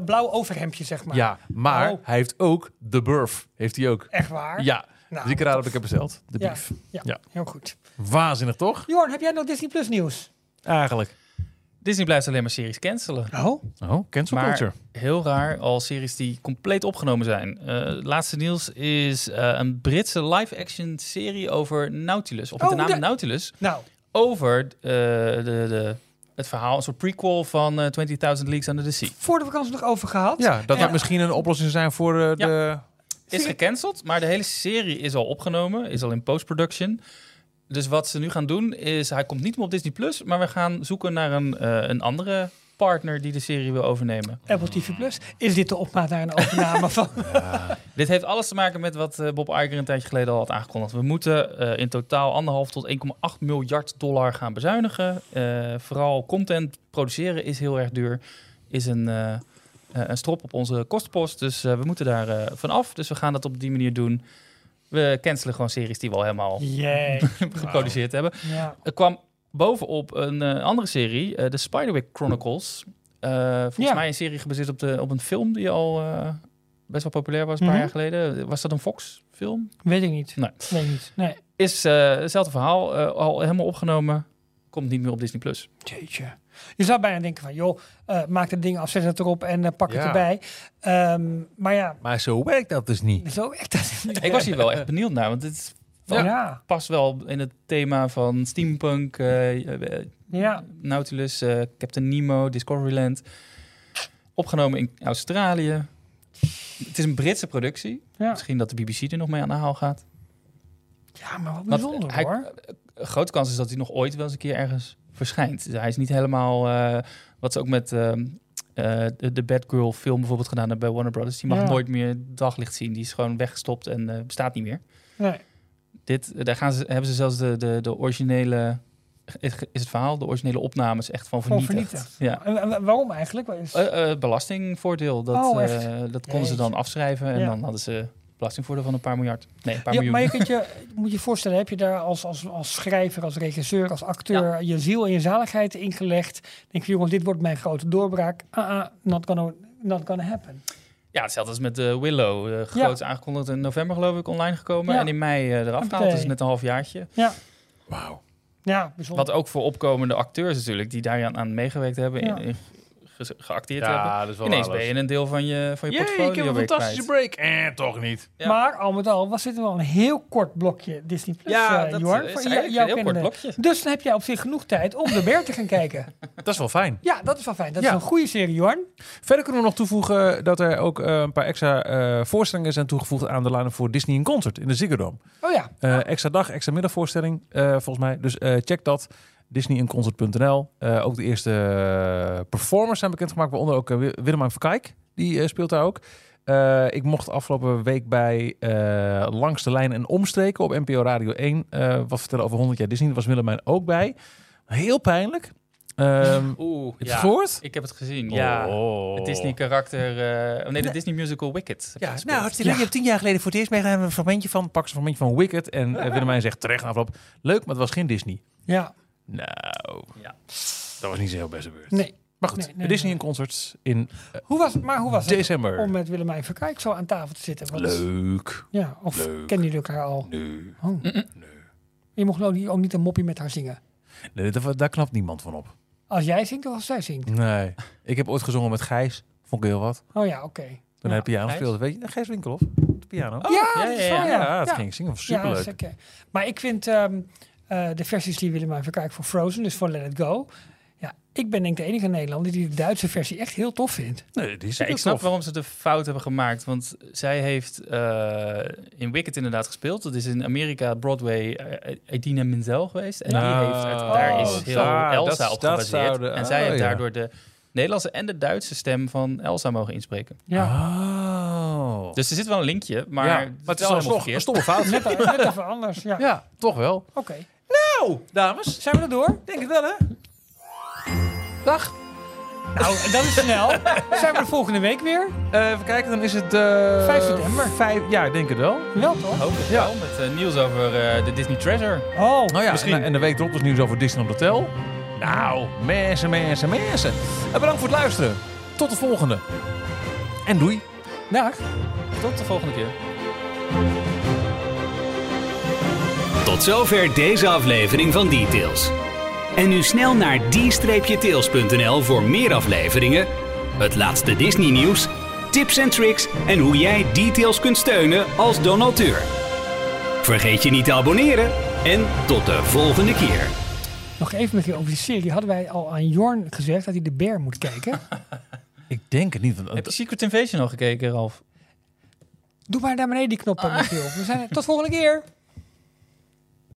blauw overhemdje, zeg maar. Ja, maar hij heeft ook de Burf. Heeft hij ook. Echt waar? Ja, Nou, dus ik raad heb ik heb besteld. De. Beef. Ja, Ja. heel goed. Waanzinnig toch? Jorn, heb jij nog Disney Plus nieuws? Eigenlijk. Disney blijft alleen maar series cancelen. Oh? Oh, cancel Maar culture. heel raar, al series die compleet opgenomen zijn. Eh, laatste nieuws is eh, een Britse live-action serie over Nautilus. Of met Oh, de naam de- Nautilus. Nou, over eh, de, de, het verhaal, een soort prequel van eh 20.000 Leagues Under the Sea. Voor de vakantie nog over gehad. Ja, dat gaat misschien een oplossing zijn voor Ja. de... Is gecanceld, maar de hele serie is al opgenomen, is al in post-production. Dus wat ze nu gaan doen is, hij komt niet meer op Disney Plus, maar we gaan zoeken naar een, eh, een andere partner die de serie wil overnemen. Apple TV Plus. Is dit de opmaat naar een overname van... Dit heeft alles te maken met wat eh, Bob Iger een tijdje geleden al had aangekondigd. We moeten eh, in totaal anderhalf tot 1,8 miljard dollar gaan bezuinigen. Eh, vooral content produceren is heel erg duur. Is een, een strop op onze kostenpost. Dus we moeten daar eh van af. Dus we gaan dat op die manier doen. We cancelen gewoon series die we al helemaal geproduceerd hebben. Ja. Er kwam bovenop een eh, andere serie, eh, de Spiderwick Chronicles. Eh, volgens Ja. mij een serie gebaseerd op, de, op een film die al eh, best wel populair was een paar Mhm. jaar geleden. Was dat een Fox-film? Weet ik niet. Nee. Weet ik niet. Nee. Is eh, hetzelfde verhaal, eh, al helemaal opgenomen. Komt niet meer op Disney+. Plus. Jeetje. Je zou bijna denken van, joh, eh, maak het ding af, zet het erop en eh, pak het Ja. erbij. Ehm, maar ja, Maar zo werkt dat dus niet. zo echt dat niet. Ik was hier wel echt benieuwd naar, want het is- Ja. Ja. past wel in het thema van steampunk, eh, Ja. Nautilus, eh, Captain Nemo, Discoveryland. Opgenomen in Australië. Het is een Britse productie. Ja. Misschien dat de BBC er nog mee aan de haal gaat. Ja, maar wat Want bijzonder hij- hoor. Grote kans is dat hij nog ooit wel eens een keer ergens verschijnt. Dus hij is niet helemaal... eh, wat ze ook met eh, de, de Bad Girl film bijvoorbeeld gedaan hebben bij Warner Brothers. Die mag Ja. nooit meer daglicht zien. Die is gewoon weggestopt en bestaat niet meer. Nee. Dit, daar gaan ze, hebben ze zelfs de, de, de originele... Is het verhaal? De originele opnames echt van vernietigd. vernietigd. Ja. En, en waarom eigenlijk? Is- belastingvoordeel. Dat, Oh, dat konden ze dan afschrijven en Ja. dan hadden ze belastingvoordeel van een paar miljard. Nee, een paar Ja, miljoen. maar je kunt je, moet je voorstellen, heb je daar als, als, als schrijver, als regisseur, als acteur je ziel en je zaligheid ingelegd? Denk je, jongens, dit wordt mijn grote doorbraak. Ah, ah, not gonna, not gonna happen. Ja, hetzelfde als met eh, Willow. Uh, groot aangekondigd in november geloof ik online gekomen. Ja. En in mei eh, eraf gehaald. Hoppatee. Dus net een half jaartje. Ja. Wauw. Ja, bijzonder. Wat ook voor opkomende acteurs natuurlijk, die daar aan, aan meegewerkt hebben, Ja. in, in ge- geacteerd Ja, hebben. dat is wel Ineens alles. ben je een deel van je, van je Jee, portfolio ik heb een fantastische kwijt. break. Eh, toch niet. Ja. Maar al met al was dit wel een heel kort blokje Disney Plus, Ja, eh, dat Jorn, is voor eigenlijk jou een heel kort kennende. blokje. Dus dan heb jij op zich genoeg tijd om de Bear te gaan kijken. Dat is wel fijn. Ja, dat is wel fijn. Dat Ja. is een goede serie, Jorn. Verder kunnen we nog toevoegen dat er ook eh, een paar extra eh, voorstellingen zijn toegevoegd aan de line voor Disney in Concert in de Ziggo Dome. Oh ja. Eh, extra dag, extra middagvoorstelling eh, volgens mij. Dus eh, check dat. DisneyInConcert.nl. Eh ook de eerste eh, performers zijn bekendgemaakt, waaronder ook uh, Willem van Kijk. Die eh, speelt daar ook. Eh, ik mocht afgelopen week bij eh, Langs de Lijn en Omstreken op NPO Radio 1 eh, wat vertellen over 100 jaar Disney. Daar was Willemijn ook bij. Heel pijnlijk. Ehm Oeh, heb je ja. het gehoord? Ik heb het gezien, ja. Oh. Het Disney-karakter... eh, oh nee, de Disney musical Wicked. Ja, gespeeld. nou, hartstikke leuk. Je hebt tien jaar geleden voor het eerst meegedaan met een fragmentje van, pak ze een fragmentje van Wicked. En uh, Willemijn zegt terecht afloop, leuk, maar het was geen Disney. Ja. Nou, Ja. dat was niet zo heel beste beurt. Nee. Maar goed, Nee, nee, Disney nee. in concerts in eh, Hoe was, maar hoe was het december. om met Willemijn Verkijk zo aan tafel te zitten? Leuk. Ja, of Leuk. kennen jullie elkaar al? Nee. Oh. Je mocht ook niet, ook niet een moppie met haar zingen. nee daar, daar knapt niemand van op. Als jij zingt of als zij zingt? Nee. Ik heb ooit gezongen met Gijs. Vond ik heel wat. Oh ja, oké. Toen Ja. hij piano Gijs? speelde. Weet je, Gijs Winkelhoff. De piano. ja, ja, dat ja, ja, ja. dat Ja. ging zingen. Ja, Superleuk. zeker. Maar ik vind ehm, eh, de versies die Willemijn Verkijk voor Frozen, dus voor Let It Go. Ja, ik ben denk ik de enige Nederlander die de Duitse versie echt heel tof vindt. nee, die is Ja, ik snap tof. waarom ze de fout hebben gemaakt. Want zij heeft eh, in Wicked inderdaad gespeeld. Dat is in Amerika Broadway eh, Idina Menzel geweest. En die Nou, heeft daar is oh, heel daar, Elsa dat- op gebaseerd. en zij oh, heeft ja. daardoor de Nederlandse en de Duitse stem van Elsa mogen inspreken. Ja, Oh. Dus er zit wel een linkje, maar, ja, maar het is wel een stomme fout. net, net even anders. Ja. ja, toch wel. Oké. Nou, dames. Zijn we er door? Denk het wel, hè? Dag. Nou, dat is snel. Zijn we er volgende week weer? Eh, even kijken, dan is het... eh 5 september. Vijf, ja, ik denk het wel. Wel toch? Hoop het Ja. wel, met eh, nieuws over eh, de Disney Treasure. Oh, Nou ja, Misschien. en, en de week erop dus nieuws over Disneyland Hotel. Nou, mensen, mensen, mensen. En bedankt voor het luisteren. Tot de volgende. En doei. dag. Tot de volgende keer. Tot zover deze aflevering van Details. En nu snel naar d-tails.nl voor meer afleveringen, het laatste Disney nieuws, tips en tricks en hoe jij Details kunt steunen als donateur. Vergeet je niet te abonneren en tot de volgende keer. Nog even met je over die serie. Hadden wij al aan Jorn gezegd dat hij de bear moet kijken? Ik denk het niet. want- Heb je Secret Invasion al gekeken, Ralf? Doe maar naar beneden die knop, Michiel. We zijn er. Tot volgende keer.